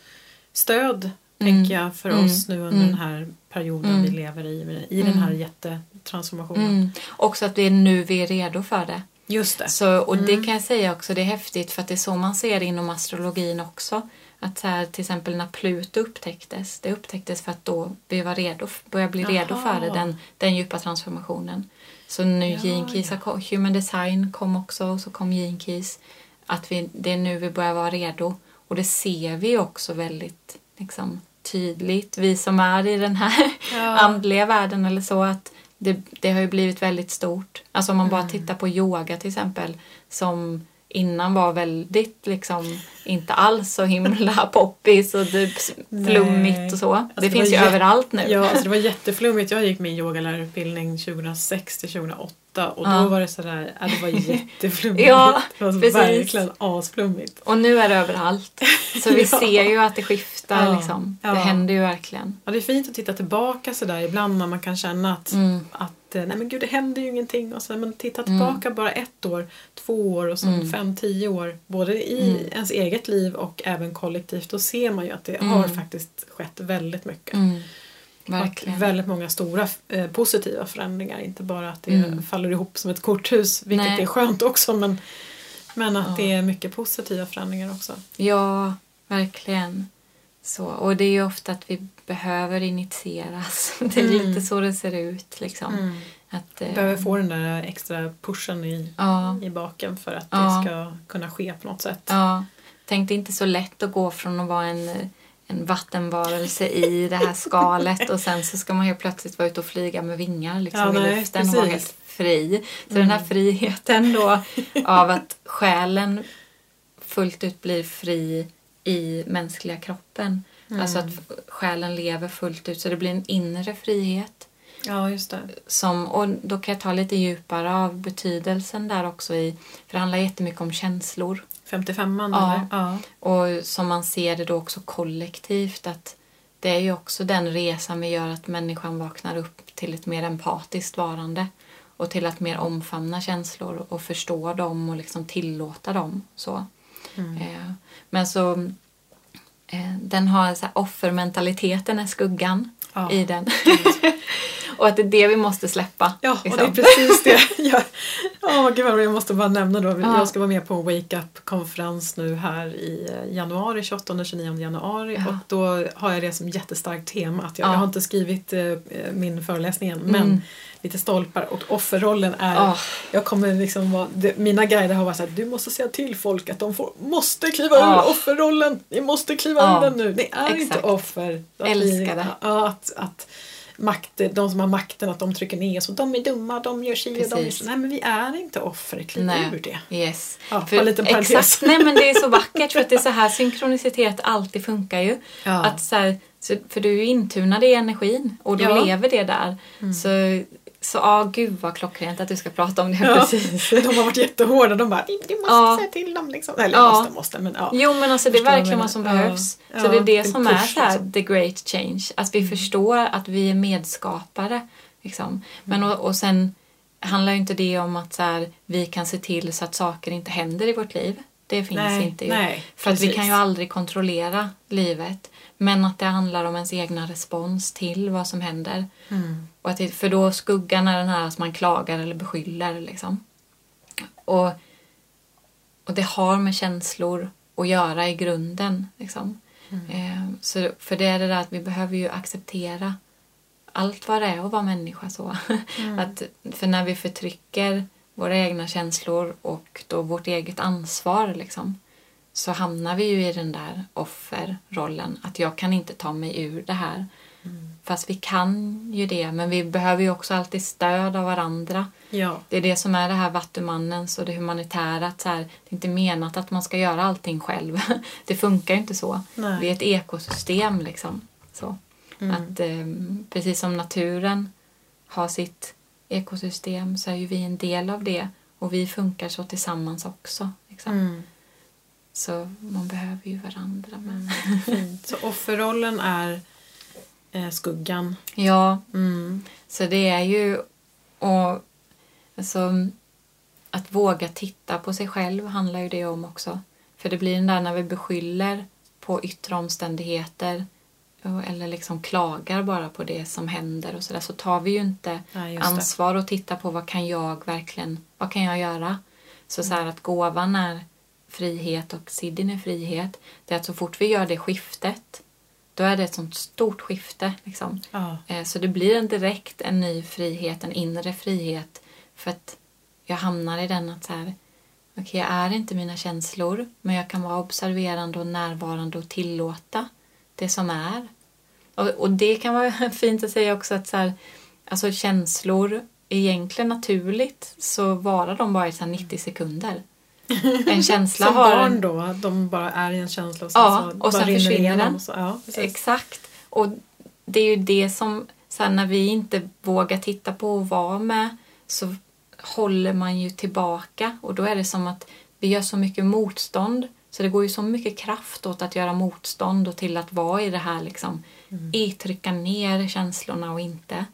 stöd, Mm. tänker jag, för Mm. oss nu under Mm. den här perioden Mm. vi lever i. I den här jättetransformationen. mm, också att det är nu vi är redo för det. Just det. Så, och Mm. det kan jag säga också, det är häftigt för att det är så man ser det inom astrologin också. Att så här, till exempel när Pluto upptäcktes, det upptäcktes för att då vi var redo, började bli redo Jaha. för den, den djupa transformationen. Så nu Ja, Gene Keys, ja. Human Design kom också och så kom Gene Keys. Att vi, det är nu vi börjar vara redo. Och det ser vi också väldigt liksom, tydligt, vi som är i den här Ja. andliga världen eller så, att det, det har ju blivit väldigt stort. Alltså om man Mm. bara tittar på yoga till exempel, som innan var väldigt liksom inte alls så himla poppis och typ flummigt och så. Alltså, det det finns ju överallt nu. Ja, alltså det var jätteflummigt. Jag gick min yogalärarutbildning 2006 till 2008 och Ja. då var det sådär, ja, det var jätteflummigt. Ja, det var precis. verkligen asflummigt. Och nu är det överallt. Så vi Ja. ser ju att det skiftar liksom. Det händer ju verkligen. Ja, det är fint att titta tillbaka sådär ibland när man kan känna att, Mm. att eh, nej men gud det händer ju ingenting och så men titta tillbaka bara ett år, två år och så Mm. fem, tio år både i Mm. ens eget liv och även kollektivt då ser man ju att det Mm. har faktiskt skett väldigt mycket. Mm. Verkligen. väldigt många stora eh, positiva förändringar. Inte bara att det Mm. faller ihop som ett korthus, vilket Nej. är skönt också, men, men att Ja. det är mycket positiva förändringar också. Ja, verkligen. Så, och det är ju ofta att vi behöver initieras. Det är Mm. lite så det ser ut. Liksom. Att, eh, Behöver få den där extra pushen i, ja, i baken för att Ja. det ska kunna ske på något sätt. ja. Tänk det är inte så lätt att gå från att vara en, en vattenvarelse i det här skalet och sen så ska man ju plötsligt vara ute och flyga med vingar liksom, Ja, nej, i luften och vara helt fri. Så den här friheten då av att själen fullt ut blir fri i mänskliga kroppen. Alltså att själen lever fullt ut så det blir en inre frihet. Ja, just det. Som, och då kan jag ta lite djupare av betydelsen där också i, för det handlar jättemycket om känslor. 55an Ja. eller? Ja. Och som man ser det då också kollektivt att det är ju också den resan vi gör att människan vaknar upp till ett mer empatiskt varande och till att mer omfamna känslor och förstå dem och liksom tillåta dem. Så. Eh, men så eh, den har så här, offermentaliteten är skuggan Ja. i den. och att det är det vi måste släppa. Ja, och liksom. det är precis det. Jag, oh, gud jag måste bara nämna då. Ja. Jag ska vara med på en Wake Up-konferens nu här i eh, januari, 28-29 januari. Ja. Och då har jag det som jättestarkt tema. Att jag, Ja. jag har inte skrivit eh, min föreläsning än, men Mm. lite stolpar. Och offerrollen är... Ja. Jag kommer liksom vara, det, mina guider har varit så här, du måste säga till folk att de får, måste kliva ur offerrollen. Ni måste kliva ur den nu. Ni är inte Exakt. offer. Att Älskar det. Att, att makt, de som har makten, att de trycker ner så de är dumma, de gör si och de gör så. Nej men vi är inte offer, kliv ur det. Yes. Ja, en liten parentes. exakt, nej men det är så vackert för att det är så här synkronicitet alltid funkar ju. Ja. Att så här, för du är ju intunad i energin och du Ja. Mm. lever det där. Så, så ja, gud vad klockrent att du ska prata om det Ja. precis. De har varit jättehårda, de bara du måste Ja. säga till dem liksom. Eller Ja. måste, måste men ja. Jo men alltså det är verkligen vad som behövs. Ja. Så det är det Ja, som en är så här, liksom. the great change. Att vi förstår att vi är medskapare. Liksom. Men Mm. och, och sen handlar ju inte det om att så här, vi kan se till så att saker inte händer i vårt liv. Det finns Nej, inte ju. nej, För att vi kan ju aldrig kontrollera livet. Men att det handlar om ens egna respons till vad som händer. Mm. Och att för då skuggan är den här att man klagar eller beskyller. Liksom. Och, och det har med känslor att göra i grunden. Liksom. Eh, så, för det är det där att vi behöver ju acceptera allt vad det är att vara människa. så. Att, för när vi förtrycker våra egna känslor och då vårt eget ansvar liksom, så hamnar vi ju i den där offerrollen. Att jag kan inte ta mig ur det här. Fast vi kan ju det, men vi behöver ju också alltid stöd av varandra. Ja. Det är det som är det här vattumannens och det humanitära. Att så här, det är inte menat att man ska göra allting själv. Det funkar ju inte så. Nej. Vi är ett ekosystem liksom. Så. Att, eh, precis som naturen har sitt ekosystem så är ju vi en del av det. Och vi funkar så tillsammans också. Liksom. Mm. Så man behöver ju varandra. Men... Fint. Så offerrollen är eh, skuggan. Ja, Mm. Så det är ju och, alltså, att våga titta på sig själv handlar ju det om också. För det blir den där när vi beskyller på yttre omständigheter eller liksom klagar bara på det som händer och sådär så tar vi ju inte det. ansvar och tittar på vad kan jag verkligen, vad kan jag göra? Så, så här att gåvan är frihet och siddin är frihet. Det är att så fort vi gör det skiftet då är det ett sånt stort skifte. Liksom. Ja. Eh, Så det blir en direkt en ny frihet, en inre frihet. För att jag hamnar i den att så här, okej jag är inte mina känslor men jag kan vara observerande och närvarande och tillåta det som är. Och, och det kan vara fint att säga också att så här, alltså känslor egentligen naturligt så varar de bara i så här 90 sekunder. En känsla Som barn en, då, de bara är i en känsla och sen, Ja, så och sen försvinner den. Så, ja. Exakt. Och det är ju det som, sen när vi inte vågar titta på och vara med så håller man ju tillbaka och då är det som att vi gör så mycket motstånd så det går ju så mycket kraft åt att göra motstånd och till att vara i det här liksom i trycka ner känslorna och inte.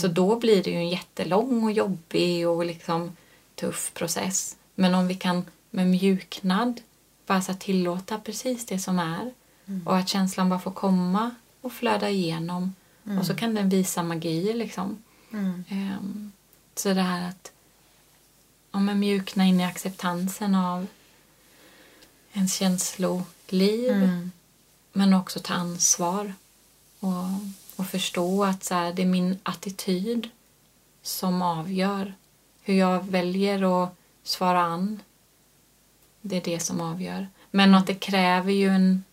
Så då blir det ju en jättelång och jobbig och liksom tuff process. Men om vi kan med mjuknad bara så tillåta precis det som är och att känslan bara får komma och flöda igenom och så kan den visa magi liksom. Mm. Ehm, så det här att ja, men mjukna in i acceptansen av ens känsloliv Mm. men också ta ansvar och, och förstå att så här, det är min attityd som avgör hur jag väljer att svara an. Det är det som avgör. Men att det kräver ju en,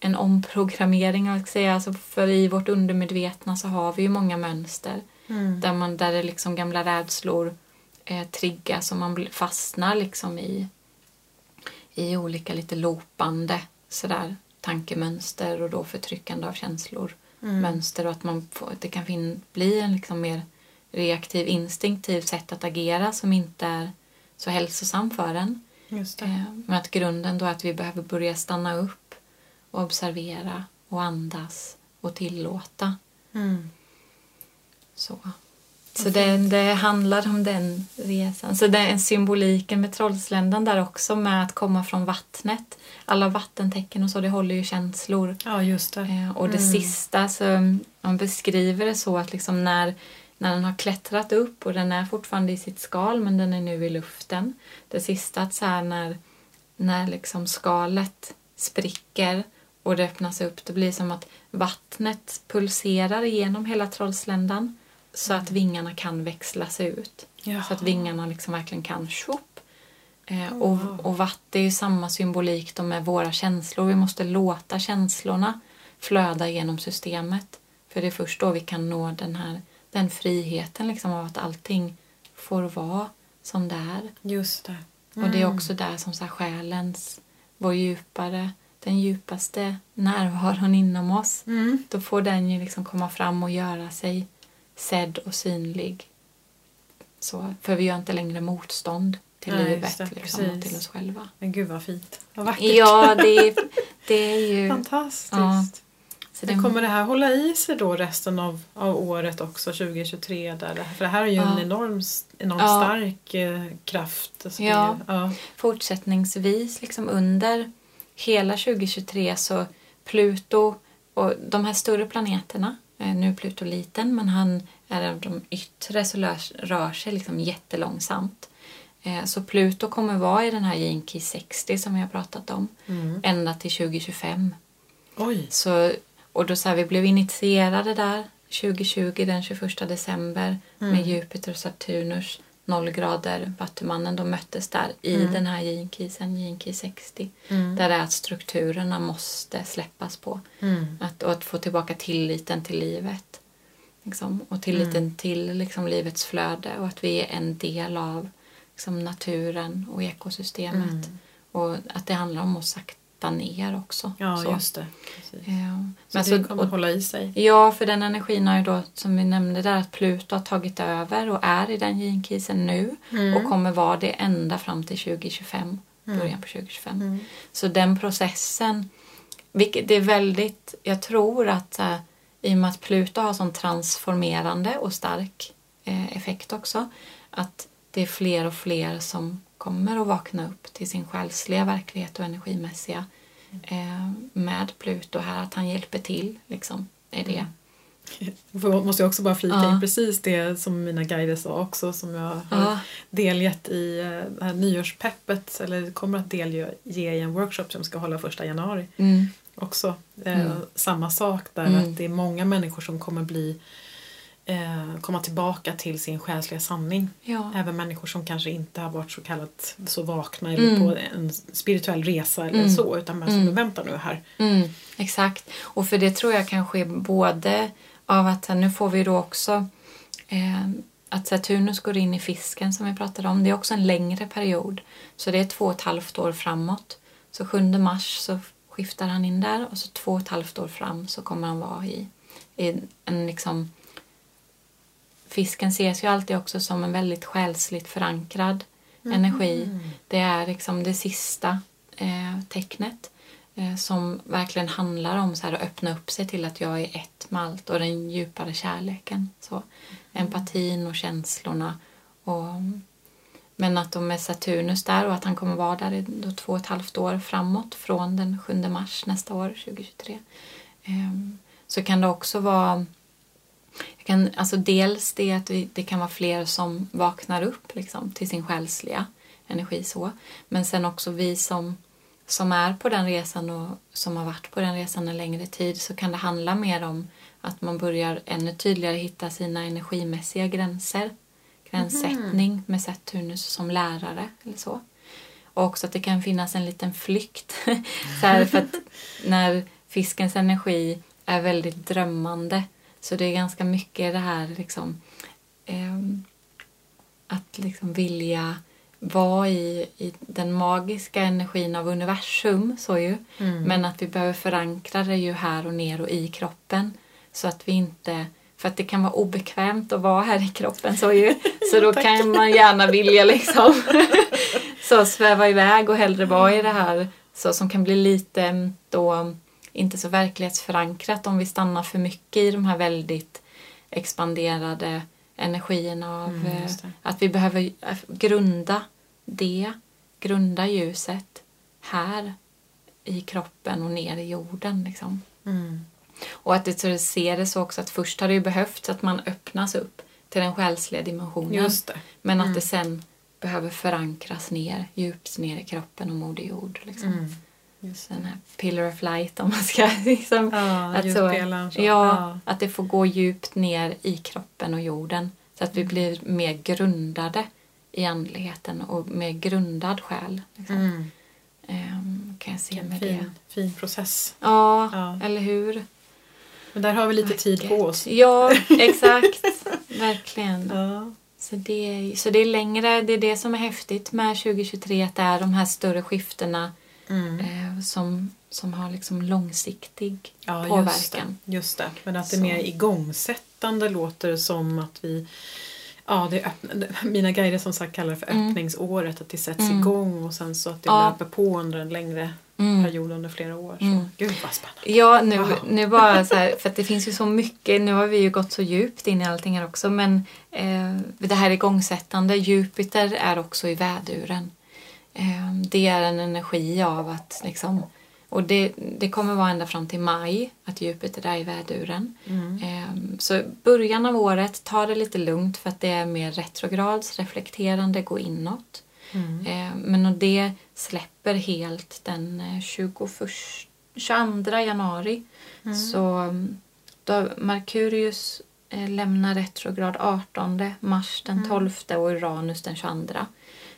en omprogrammering, jag ska säga. Alltså för i vårt undermedvetna så har vi ju många mönster Mm. där, man, där det liksom gamla rädslor eh, triggas och man fastnar liksom i, i olika lite lopande sådär, tankemönster och då förtryckande av känslor. Mönster och att man får, det kan fin, bli en liksom mer reaktiv, instinktiv sätt att agera som inte är så hälsosam för en. Eh, Men att grunden då är att vi behöver börja stanna upp och observera och andas och tillåta. Mm. Så, så det, det handlar om den resan. Så det är en symboliken med Trollsländan där också med att komma från vattnet. Alla vattentecken och så, det håller ju känslor. Ja, just det. Eh, och det Mm. sista, så man beskriver det så att liksom när, när den har klättrat upp och den är fortfarande i sitt skal men den är nu i luften. Det sista att så när, när liksom skalet spricker och det öppnas upp, det blir som att vattnet pulserar igenom hela Trollsländan så att vingarna kan växlas ut. Jaha. Så att vingarna liksom verkligen kan tjopp. Eh, och, och vatt är ju samma symbolik då med våra känslor. Vi måste låta känslorna flöda genom systemet. För det är först då vi kan nå den här den friheten liksom av att allting får vara som det är. Just det. Och det är också där som så här, själens, vår djupare, den djupaste närvaron inom oss. Mm. Då får den ju liksom komma fram och göra sig sedd och synlig. Så, för vi gör inte längre motstånd till Nej, livet det, liksom, och till oss själva. Men gud vad fint. Vad vackert. Ja, det är, det är ju... Fantastiskt. Ja. Så det, kommer det här hålla i sig då resten av, av året också, 2023? Där det, för det här är ju en Ja. enorm, enormt Ja. stark eh, kraft. Så Ja. Det, ja. fortsättningsvis liksom under hela 2023 så Pluto och de här större planeterna, eh, nu är Pluto liten men han är av de yttre så rör, sig liksom jättelångsamt. Eh, Så Pluto kommer vara i den här Key 60 som vi har pratat om ända till 2025. Oj. Så, och då så här, vi blev initierade där 2020 den 21 december med Jupiter och Saturnus 0 grader Vattumannen. De möttes där i den här Gene Key 60. Där det är att strukturerna måste släppas på. Mm. Att, och att få tillbaka tilliten till livet. Liksom, och tilliten till liksom, livets flöde och att vi är en del av liksom, naturen och ekosystemet. Och att det handlar om att sakta ner också. Ja, Så. just det. Precis. Ja. Så Men det så- kommer och- hålla i sig. Ja, för den energin har ju då, som vi nämnde där, att Pluto har tagit över och är i den genkisen nu och kommer vara det ända fram till 2025, början på 2025. Så den processen, vilket det är väldigt, jag tror att eh, i och med att Pluto har sån transformerande och stark eh, effekt också, att det är fler och fler som kommer att vakna upp till sin själsliga verklighet och energimässiga eh, med Pluto här, att han hjälper till liksom, är det. Jag måste jag också bara flika Ja. in precis det som mina guider sa också som jag har Ja. delgett i eh, det här nyårspeppet eller kommer att delge i en workshop som ska hålla första januari Mm. också. Eh, Mm. Samma sak där Mm. att det är många människor som kommer bli eh, komma tillbaka till sin själsliga sanning. Ja. Även människor som kanske inte har varit så kallat så vakna eller Mm. på en spirituell resa eller Mm. så utan bara som Mm. vänta nu här. Mm, exakt. Och för det tror jag kan ske både av att nu får vi då också eh, att Saturnus går in i fisken som vi pratade om. Det är också en längre period. Så det är två och ett halvt år framåt. Så 7 mars så skiftar han in där och så två och ett halvt år fram så kommer han vara i, i en liksom Fisken ses ju alltid också som en väldigt själsligt förankrad energi. Det är liksom det sista eh, tecknet eh, som verkligen handlar om så här, att öppna upp sig till att jag är ett med allt och den djupare kärleken. Så, Empatin och känslorna. Och, men att de är Saturnus där och att han kommer vara där i två och ett halvt år framåt från den 7 mars nästa år, 2023. Ehm, så kan det också vara kan, alltså dels det att det kan vara fler som vaknar upp liksom, till sin själsliga energi så. Men sen också vi som, som är på den resan och som har varit på den resan en längre tid så kan det handla mer om att man börjar ännu tydligare hitta sina energimässiga gränser. Gränssättning med Saturnus som lärare eller så. Och också att det kan finnas en liten flykt. så här, för att när fiskens energi är väldigt drömmande. Så det är ganska mycket det här liksom eh, att liksom vilja vara i, i den magiska energin av universum, så ju. Mm. Men att vi behöver förankra det ju här och ner och i kroppen. Så att vi inte... För att det kan vara obekvämt att vara här i kroppen, så ju. Så då kan man gärna vilja liksom så sväva iväg och hellre vara i det här så som kan bli lite då inte så verklighetsförankrat om vi stannar för mycket i de här väldigt expanderade energierna av Mm, eh, att vi behöver eh, grunda det, grunda ljuset här i kroppen och ner i jorden. Liksom. Mm. Och att det, så det ser det så också att först har det ju behövts att man öppnas upp till den själsliga dimensionen. Men att Mm. det sen behöver förankras ner, djupt ner i kroppen och Moder Jord. Liksom. Mm. Just Den här pillar of light om man ska liksom... Ja, att, så, ja, Ja. att det får gå djupt ner i kroppen och jorden. Så att vi blir mer grundade i andligheten och mer grundad själ. Liksom. Mm. Ehm, kan jag se Vilken med det. fin, fin process. Ja, Ja. eller hur? Men där har vi lite tid på oss. Ja, exakt. Verkligen. Ja. Så det, så det är längre, det är det som är häftigt med 2023, att det är de här större skiftena Mm. eh, som, som har liksom långsiktig Ja, just det. påverkan. just det. Men att det är mer igångsättande låter som att vi Ja, det är öppna, mina guider som sagt kallar det för Mm. öppningsåret. Att det sätts Mm. igång och sen så att det Ja. löper på under en längre Mm. period under flera år. Så. Mm. Gud vad spännande. Ja, nu, Jaha. nu bara så här, för att det finns ju så mycket, nu har vi ju gått så djupt in i allting här också, men eh, det här igångsättande, Jupiter är också i väduren. Eh, det är en energi av att liksom, och det, det kommer vara ända fram till maj att Jupiter är i väduren. Mm. Eh, så början av året, ta det lite lugnt för att det är mer retrograds, reflekterande, gå inåt. Mm. Eh, Men och det släpper helt den eh, 21, 22 januari. Mm. Så mm, då Merkurius eh, lämnar retrograd 18 mars den 12 och Uranus den 22.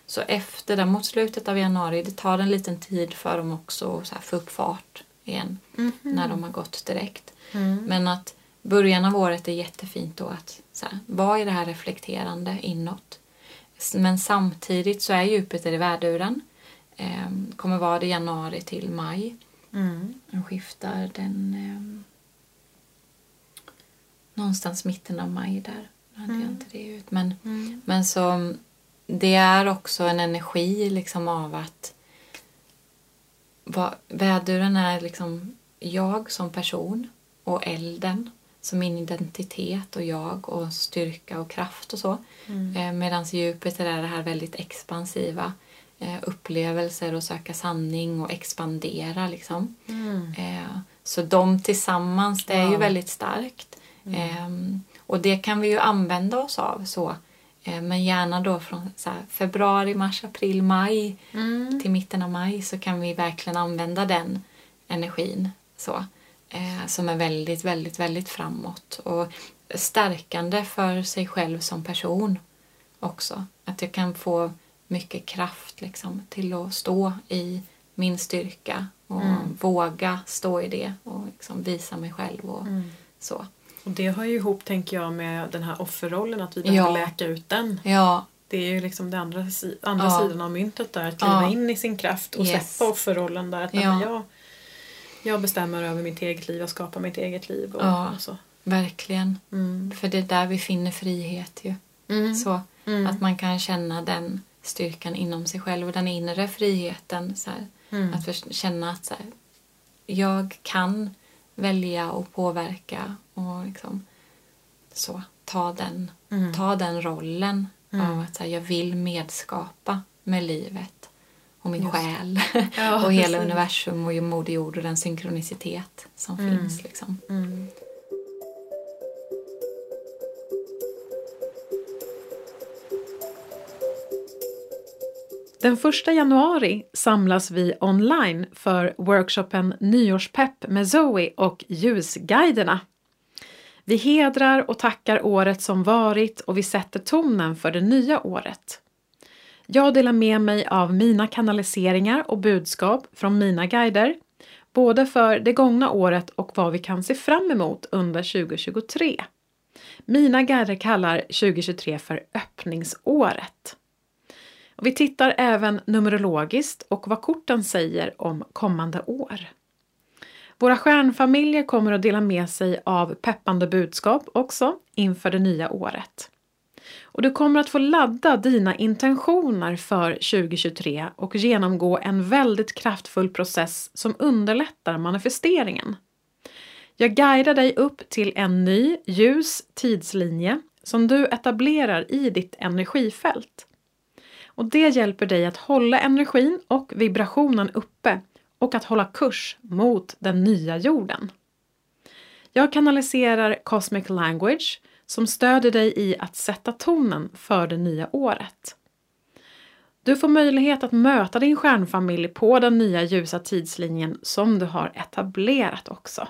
Så efter det, mot slutet av januari, det tar en liten tid för dem också att få upp fart igen när de har gått direkt. Mm. Men att början av året är jättefint då att så här, vara i det här reflekterande inåt. Men samtidigt så är Jupiter i värduren. Eh, kommer vara det januari till maj. Mm. Den skiftar den eh, någonstans mitten av maj där. Nu hade jag inte det ut. Men, Mm. men så det är också en energi liksom av att vad, väduren är liksom jag som person och elden som min identitet och jag och styrka och kraft och så. Mm. Eh, Medan Jupiter är det här väldigt expansiva eh, upplevelser och söka sanning och expandera liksom. Mm. Eh, så de tillsammans, det är ju Wow. väldigt starkt. Ehm, och det kan vi ju använda oss av så. Eh, men gärna då från februari, mars, april, maj Mm. till mitten av maj så kan vi verkligen använda den energin så. Eh, som är väldigt, väldigt, väldigt framåt och stärkande för sig själv som person också. Att jag kan få mycket kraft liksom, till att stå i min styrka och Mm. våga stå i det och liksom visa mig själv och Mm. så. Och det hör ju ihop, tänker jag, med den här offerrollen, att vi behöver Ja. läka ut den. Ja, Det är ju liksom den andra, si- andra Ja. sidan av myntet där, att kliva Ja. in i sin kraft och Yes. släppa offerrollen där. Att Ja. ja. jag, jag bestämmer över mitt eget liv, jag skapar mitt eget liv. Och, Ja. och så. verkligen. Mm. För det är där vi finner frihet ju. Mm. Så Mm. att man kan känna den styrkan inom sig själv och den inre friheten. Så här, Mm. Att känna att så här, jag kan välja och påverka och liksom, så, ta, den, Mm. ta den rollen Mm. av att här, jag vill medskapa med livet och min Just. själ Ja, och hela precis. universum och Moder Jord och den synkronicitet som Mm. finns. Liksom. Mm. Den första januari samlas vi online för workshopen Nyårspepp med Zoe och Ljusguiderna. Vi hedrar och tackar året som varit och vi sätter tonen för det nya året. Jag delar med mig av mina kanaliseringar och budskap från mina guider både för det gångna året och vad vi kan se fram emot under 2023. Mina guider kallar 2023 för öppningsåret. Och vi tittar även numerologiskt och vad korten säger om kommande år. Våra stjärnfamiljer kommer att dela med sig av peppande budskap också inför det nya året. Och du kommer att få ladda dina intentioner för 2023 och genomgå en väldigt kraftfull process som underlättar manifesteringen. Jag guidar dig upp till en ny ljus tidslinje som du etablerar i ditt energifält. Och det hjälper dig att hålla energin och vibrationen uppe och att hålla kurs mot den nya jorden. Jag kanaliserar Cosmic Language som stöder dig i att sätta tonen för det nya året. Du får möjlighet att möta din stjärnfamilj på den nya ljusa tidslinjen som du har etablerat också.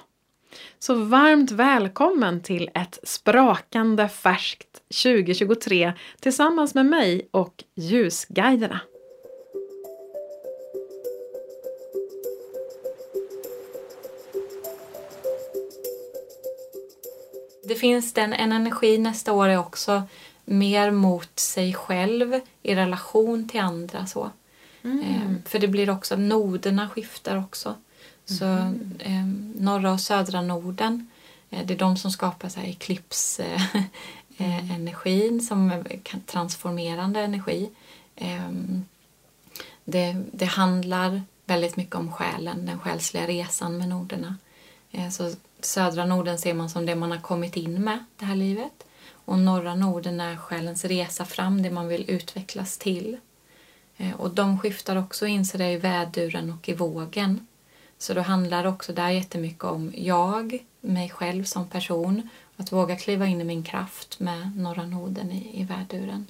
Så varmt välkommen till ett sprakande färskt 2023 tillsammans med mig och ljusguiderna. Det finns den, en energi nästa år är också mer mot sig själv i relation till andra. så. Mm. Ehm, för det blir också, noderna skiftar också. Så mm. eh, norra och södra Norden, eh, det är de som skapar så här eklipsenergin mm. som transformerande energi. Eh, det, det handlar väldigt mycket om själen, den själsliga resan med noderna. Eh, så södra Norden ser man som det man har kommit in med det här livet. Och norra Norden är själens resa fram, det man vill utvecklas till. Eh, och de skiftar också in sig i väduren och i vågen. Så då handlar också där jättemycket om jag, mig själv som person, att våga kliva in i min kraft med norra Norden i, i väduren.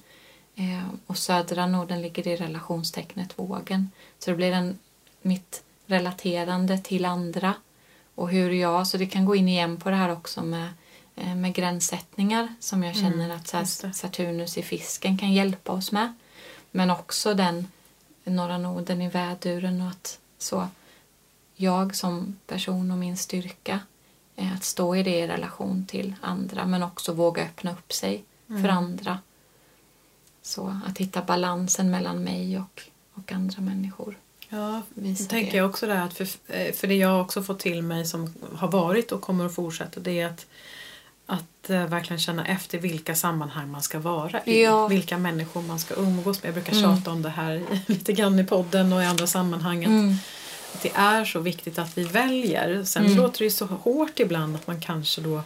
Eh, och södra Norden ligger i relationstecknet vågen. Så det blir en, mitt relaterande till andra och hur jag, så det kan gå in igen på det här också med, eh, med gränssättningar som jag känner mm, att här, Saturnus i fisken kan hjälpa oss med. Men också den norra noden i väduren och att så jag som person och min styrka att stå i det i relation till andra men också våga öppna upp sig mm. för andra. Så att hitta balansen mellan mig och, och andra människor. Ja, det tänker jag också där att för, eh, för det jag också fått till mig som har varit och kommer att fortsätta det är att att uh, verkligen känna efter vilka sammanhang man ska vara i. Ja. Vilka människor man ska umgås med. Jag brukar mm. tjata om det här lite grann i podden och i andra sammanhang. Mm. att det är så viktigt att vi väljer. Sen mm. låter det så hårt ibland att man kanske då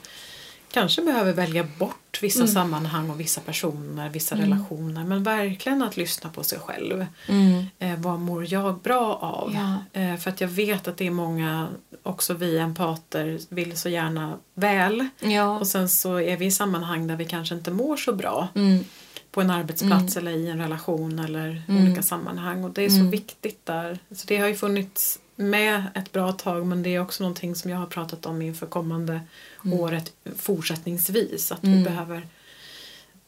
kanske behöver välja bort vissa mm. sammanhang och vissa personer, vissa mm. relationer. Men verkligen att lyssna på sig själv. Mm. Eh, vad mår jag bra av? Ja. Eh, för att jag vet att det är många, också vi empater, vill så gärna väl. Ja. Och sen så är vi i sammanhang där vi kanske inte mår så bra. Mm. På en arbetsplats mm. eller i en relation eller mm. olika sammanhang. Och det är så viktigt där. Så det har ju funnits med ett bra tag men det är också någonting som jag har pratat om inför kommande mm. året fortsättningsvis. Att mm. vi behöver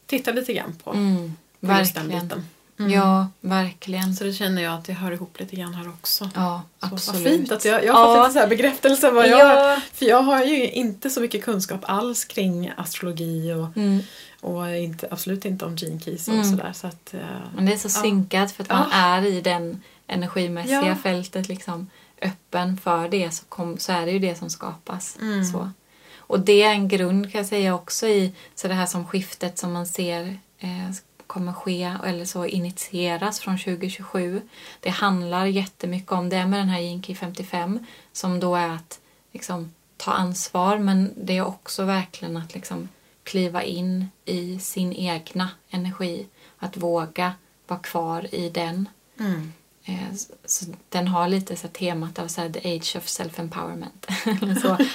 titta lite grann på, mm. just den biten. Mm. Ja, verkligen. Så det känner jag att det hör ihop lite grann här också. Ja, så, absolut. Vad fint att jag, jag har ja. fått lite så här bekräftelse. Vad jag, ja. För jag har ju inte så mycket kunskap alls kring astrologi och, mm. och inte, absolut inte om gene keys och mm. sådär. Så att, Men det är så synkat för att man är i den energimässiga fältet liksom öppen för det så, kom, så är det ju det som skapas. Mm. Så. Och det är en grund kan jag säga också i så det här som skiftet som man ser eh, kommer ske eller så initieras från 2027. Det handlar jättemycket om det med den här Jinky 55 som då är att liksom, ta ansvar men det är också verkligen att liksom, kliva in i sin egna energi. Att våga vara kvar i den. Mm. Eh, så den har lite så temat av så här, the age of self-empowerment.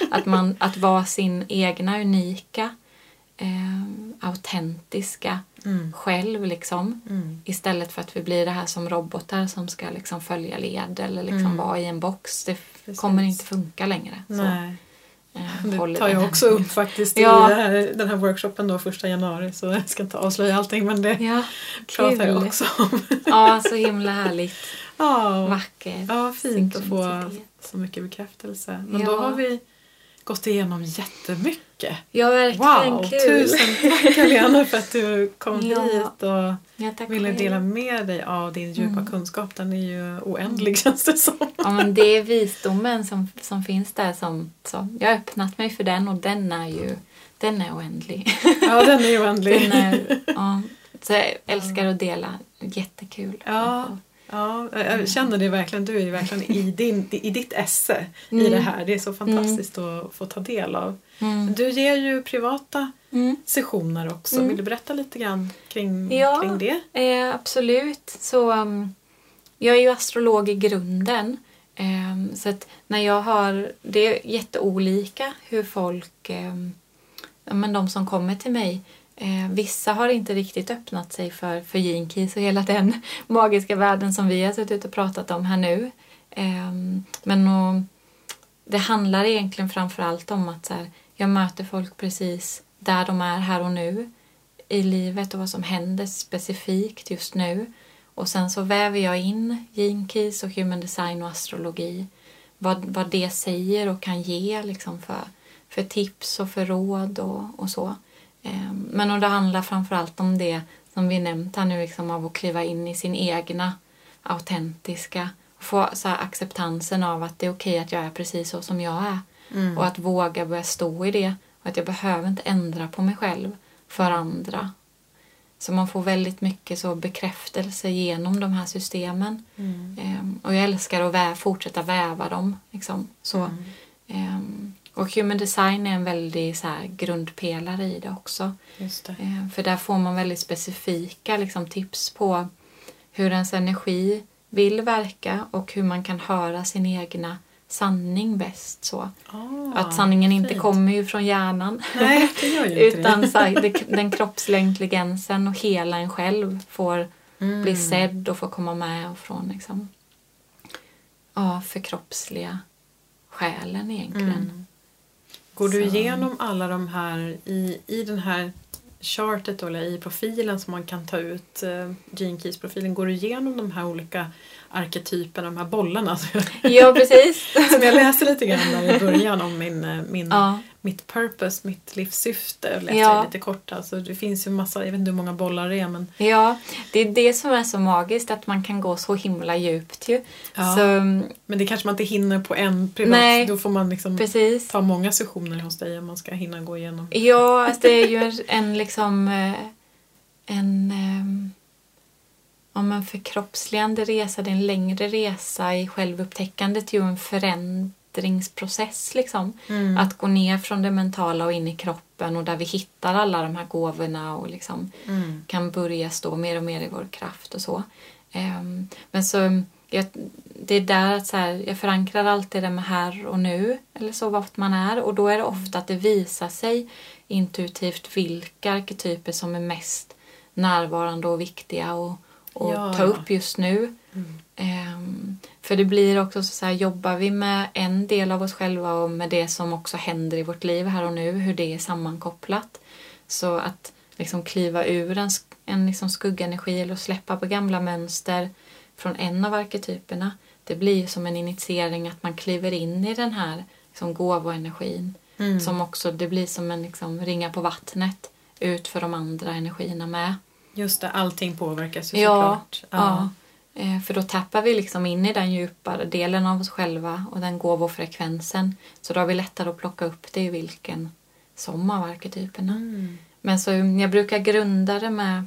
att, man, att vara sin egna unika, eh, autentiska mm. själv liksom. Mm. Istället för att vi blir det här som robotar som ska liksom följa led eller liksom mm. vara i en box. Det Precis. kommer inte funka längre. Eh, det tar jag också upp faktiskt ja. i här, den här workshopen då första januari så jag ska inte avslöja allting men det ja, pratar jag också om. ja, så himla härligt. Ja, vacker ja fint att få så mycket bekräftelse. Men Ja. då har vi gått igenom jättemycket. Ja, verkligen Wow, kul. tusen tack Helena för att du kom Ja. hit och Ja, ville dela med dig av din djupa Mm. kunskap. Den är ju oändlig känns det som. Ja, men det är visdomen som, som finns där. Som, så. Jag har öppnat mig för den och den är ju den är oändlig. Ja, den är oändlig. Den är, ja, så jag älskar att dela. Jättekul. Ja. Ja, jag känner det verkligen. Du är ju verkligen i, din, i ditt esse i Mm. det här. Det är så fantastiskt att få ta del av. Mm. Du ger ju privata Mm. sessioner också. Mm. Vill du berätta lite grann kring, Ja. kring det? Eh, absolut. Så, um, jag är ju astrolog i grunden. Ehm, så att när jag har... Det är jätteolika hur folk... ja, men de som kommer till mig. Eh, vissa har inte riktigt öppnat sig för, för gene keys och hela den magiska världen som vi har suttit och pratat om här nu. Eh, men och, det handlar egentligen framför allt om att så här, jag möter folk precis där de är här och nu i livet och vad som händer specifikt just nu. Och sen så väver jag in gene keys och human design och astrologi. Vad, vad det säger och kan ge liksom för, för tips och för råd och, och så. Ehm, Men och det handlar framför allt om det som vi nämnt här nu, liksom av att kliva in i sin egna autentiska få så acceptansen av att det är okej att jag är precis så som jag är. Och att våga börja stå i det. Och att jag behöver inte ändra på mig själv för andra. Så man får väldigt mycket så bekräftelse genom de här systemen. Ehm, och jag älskar att vä- fortsätta väva dem. Liksom. Så, ehm, och human design är en väldigt så här, grundpelare i det också. Just det. Eh, För där får man väldigt specifika liksom, tips på hur ens energi vill verka och hur man kan höra sin egna sanning bäst. Så. Ah, att sanningen inte fint. kommer ju från hjärnan. Nej, inte Utan det. så här, den kroppsliga intelligensen och hela en själv får Mm. bli sedd och få komma med och från liksom, ja, förkroppsliga själen egentligen. Mm. Går du igenom alla de här i, i den här chartet eller i profilen som man kan ta ut, eh, Gene Keys-profilen, går du igenom de här olika arketyperna, de här bollarna Ja, precis. som jag läste lite grann där i början om min, eh, min, Ja. Mitt purpose, mitt livssyfte. Läste Ja. lite kort. Alltså, det finns ju massa, jag vet inte hur många bollar det är men Ja, det är det som är så magiskt, att man kan gå så himla djupt ju. Ja. Så, Men det kanske man inte hinner på en privat. Nej, Då får man liksom precis. ta många sessioner hos dig om man ska hinna gå igenom. Ja, alltså det är ju en, en liksom eh, en ehm, om en förkroppsligande resa, det är en längre resa i självupptäckandet ju en förändringsprocess liksom. Mm. Att gå ner från det mentala och in i kroppen och där vi hittar alla de här gåvorna och liksom Mm. kan börja stå mer och mer i vår kraft och så. Ehm, men så jag, det är där att så här, jag förankrar alltid det med här och nu, eller så vart man är. Och då är det ofta att det visar sig intuitivt vilka arketyper som är mest närvarande och viktiga och, och Ja, ta upp just nu. Mm. Ehm, för det blir också så här, jobbar vi med en del av oss själva och med det som också händer i vårt liv här och nu, hur det är sammankopplat. Så att liksom kliva ur en, en liksom skuggenergi eller släppa på gamla mönster från en av arketyperna, det blir som en initiering att man kliver in i den här liksom gåvoenergin. Mm. Som också, det blir som en liksom ringa på vattnet ut för de andra energierna med. Just det, allting påverkas ju Ja, såklart. ja. Eh, För då tappar vi liksom in i den djupare delen av oss själva och den gåvofrekvensen. Så då har vi lättare att plocka upp det i vilken som av arketyperna. Mm. Men så jag brukar grunda det med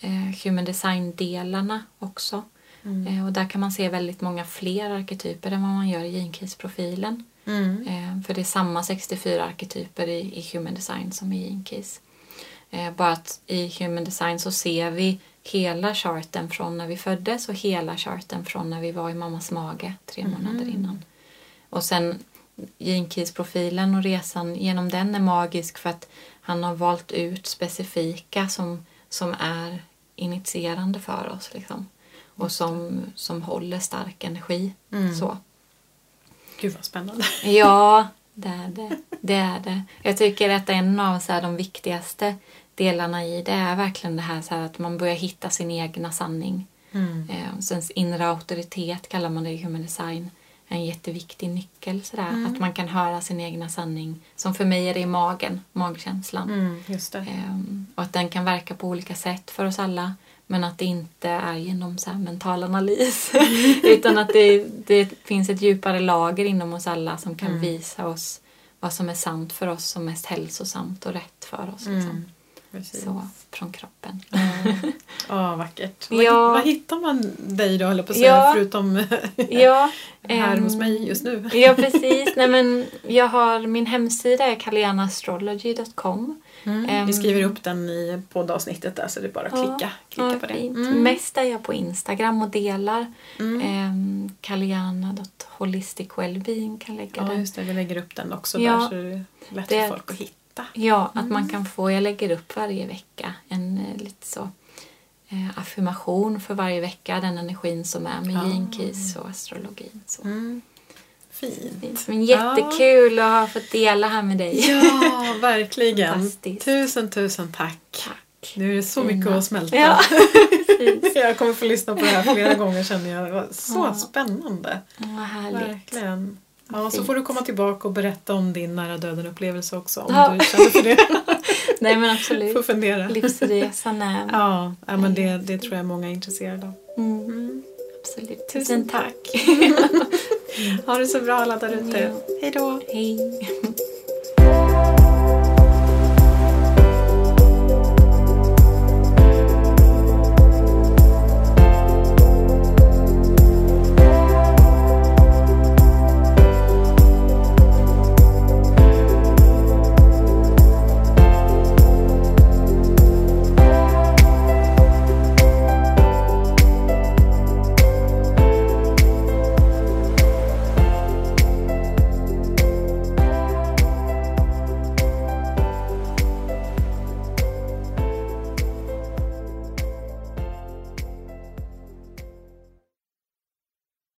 eh, human design-delarna också. Mm. Eh, och där kan man se väldigt många fler arketyper än vad man gör i Gene-keys-profilen. Mm. Eh, för det är samma 64 arketyper i, i Human Design som i Gene-keys. Eh, bara att i Human Design så ser vi hela charten från när vi föddes och hela charten från när vi var i mammas mage tre månader innan. Och sen Gene Keys-profilen och resan genom den är magisk för att han har valt ut specifika som, som är initierande för oss. Liksom. Och som, som håller stark energi. Mm. Så. Gud vad spännande. Ja, det är det. det är det. Jag tycker att en av så de viktigaste delarna i det är verkligen det här, så här att man börjar hitta sin egna sanning. Mm. Eh, sen inre auktoritet kallar man det i human design. En jätteviktig nyckel sådär. Mm. Att man kan höra sin egna sanning. Som för mig är det i magen, magkänslan. Mm. Ehm, och att den kan verka på olika sätt för oss alla. Men att det inte är genom så mental analys. utan att det, det finns ett djupare lager inom oss alla som kan Mm. visa oss vad som är sant för oss och mest hälsosamt och rätt för oss. Liksom. Precis. Så, från kroppen. Ja, vackert. Var, Ja. var hittar man dig då, höll på att säga, Ja. förutom ja, här ehm, hos mig just nu? Ja, precis. Nej, men jag har, min hemsida är kalianastrology.com. Mm. Ehm, Vi skriver upp den i poddavsnittet där så det är bara att Ja, klicka, klicka ja, på det. Mm. Mest är jag på Instagram och delar. Mm. Mm. Kaliana.holisticwellbeing kan lägga Ja, den. just det. Vi lägger upp den också Ja. där så det är lätt Det- för folk att hitta. Ja, att Mm. man kan få, jag lägger upp varje vecka en eh, lite så eh, affirmation för varje vecka, den energin som är med Ja. Keys och astrologin. Så. Mm. Fint. Men jättekul att ha fått dela här med dig. Ja, verkligen. Tusen, tusen tack. Tack. Nu är det så Fina. mycket att smälta. Ja. Jag kommer få lyssna på det här flera gånger känner jag. Det var så Ja. spännande. Vad härligt. Verkligen. Ja, så får du komma tillbaka och berätta om din nära döden upplevelse också. Om Ja. du känner för det. Nej men får absolut. fundera. Livsresan är... Ja, ja men det, det tror jag många är intresserade av. Mm, absolut. Tusen tack. ha det så bra alla där ute. Ja. Hej då. Hej.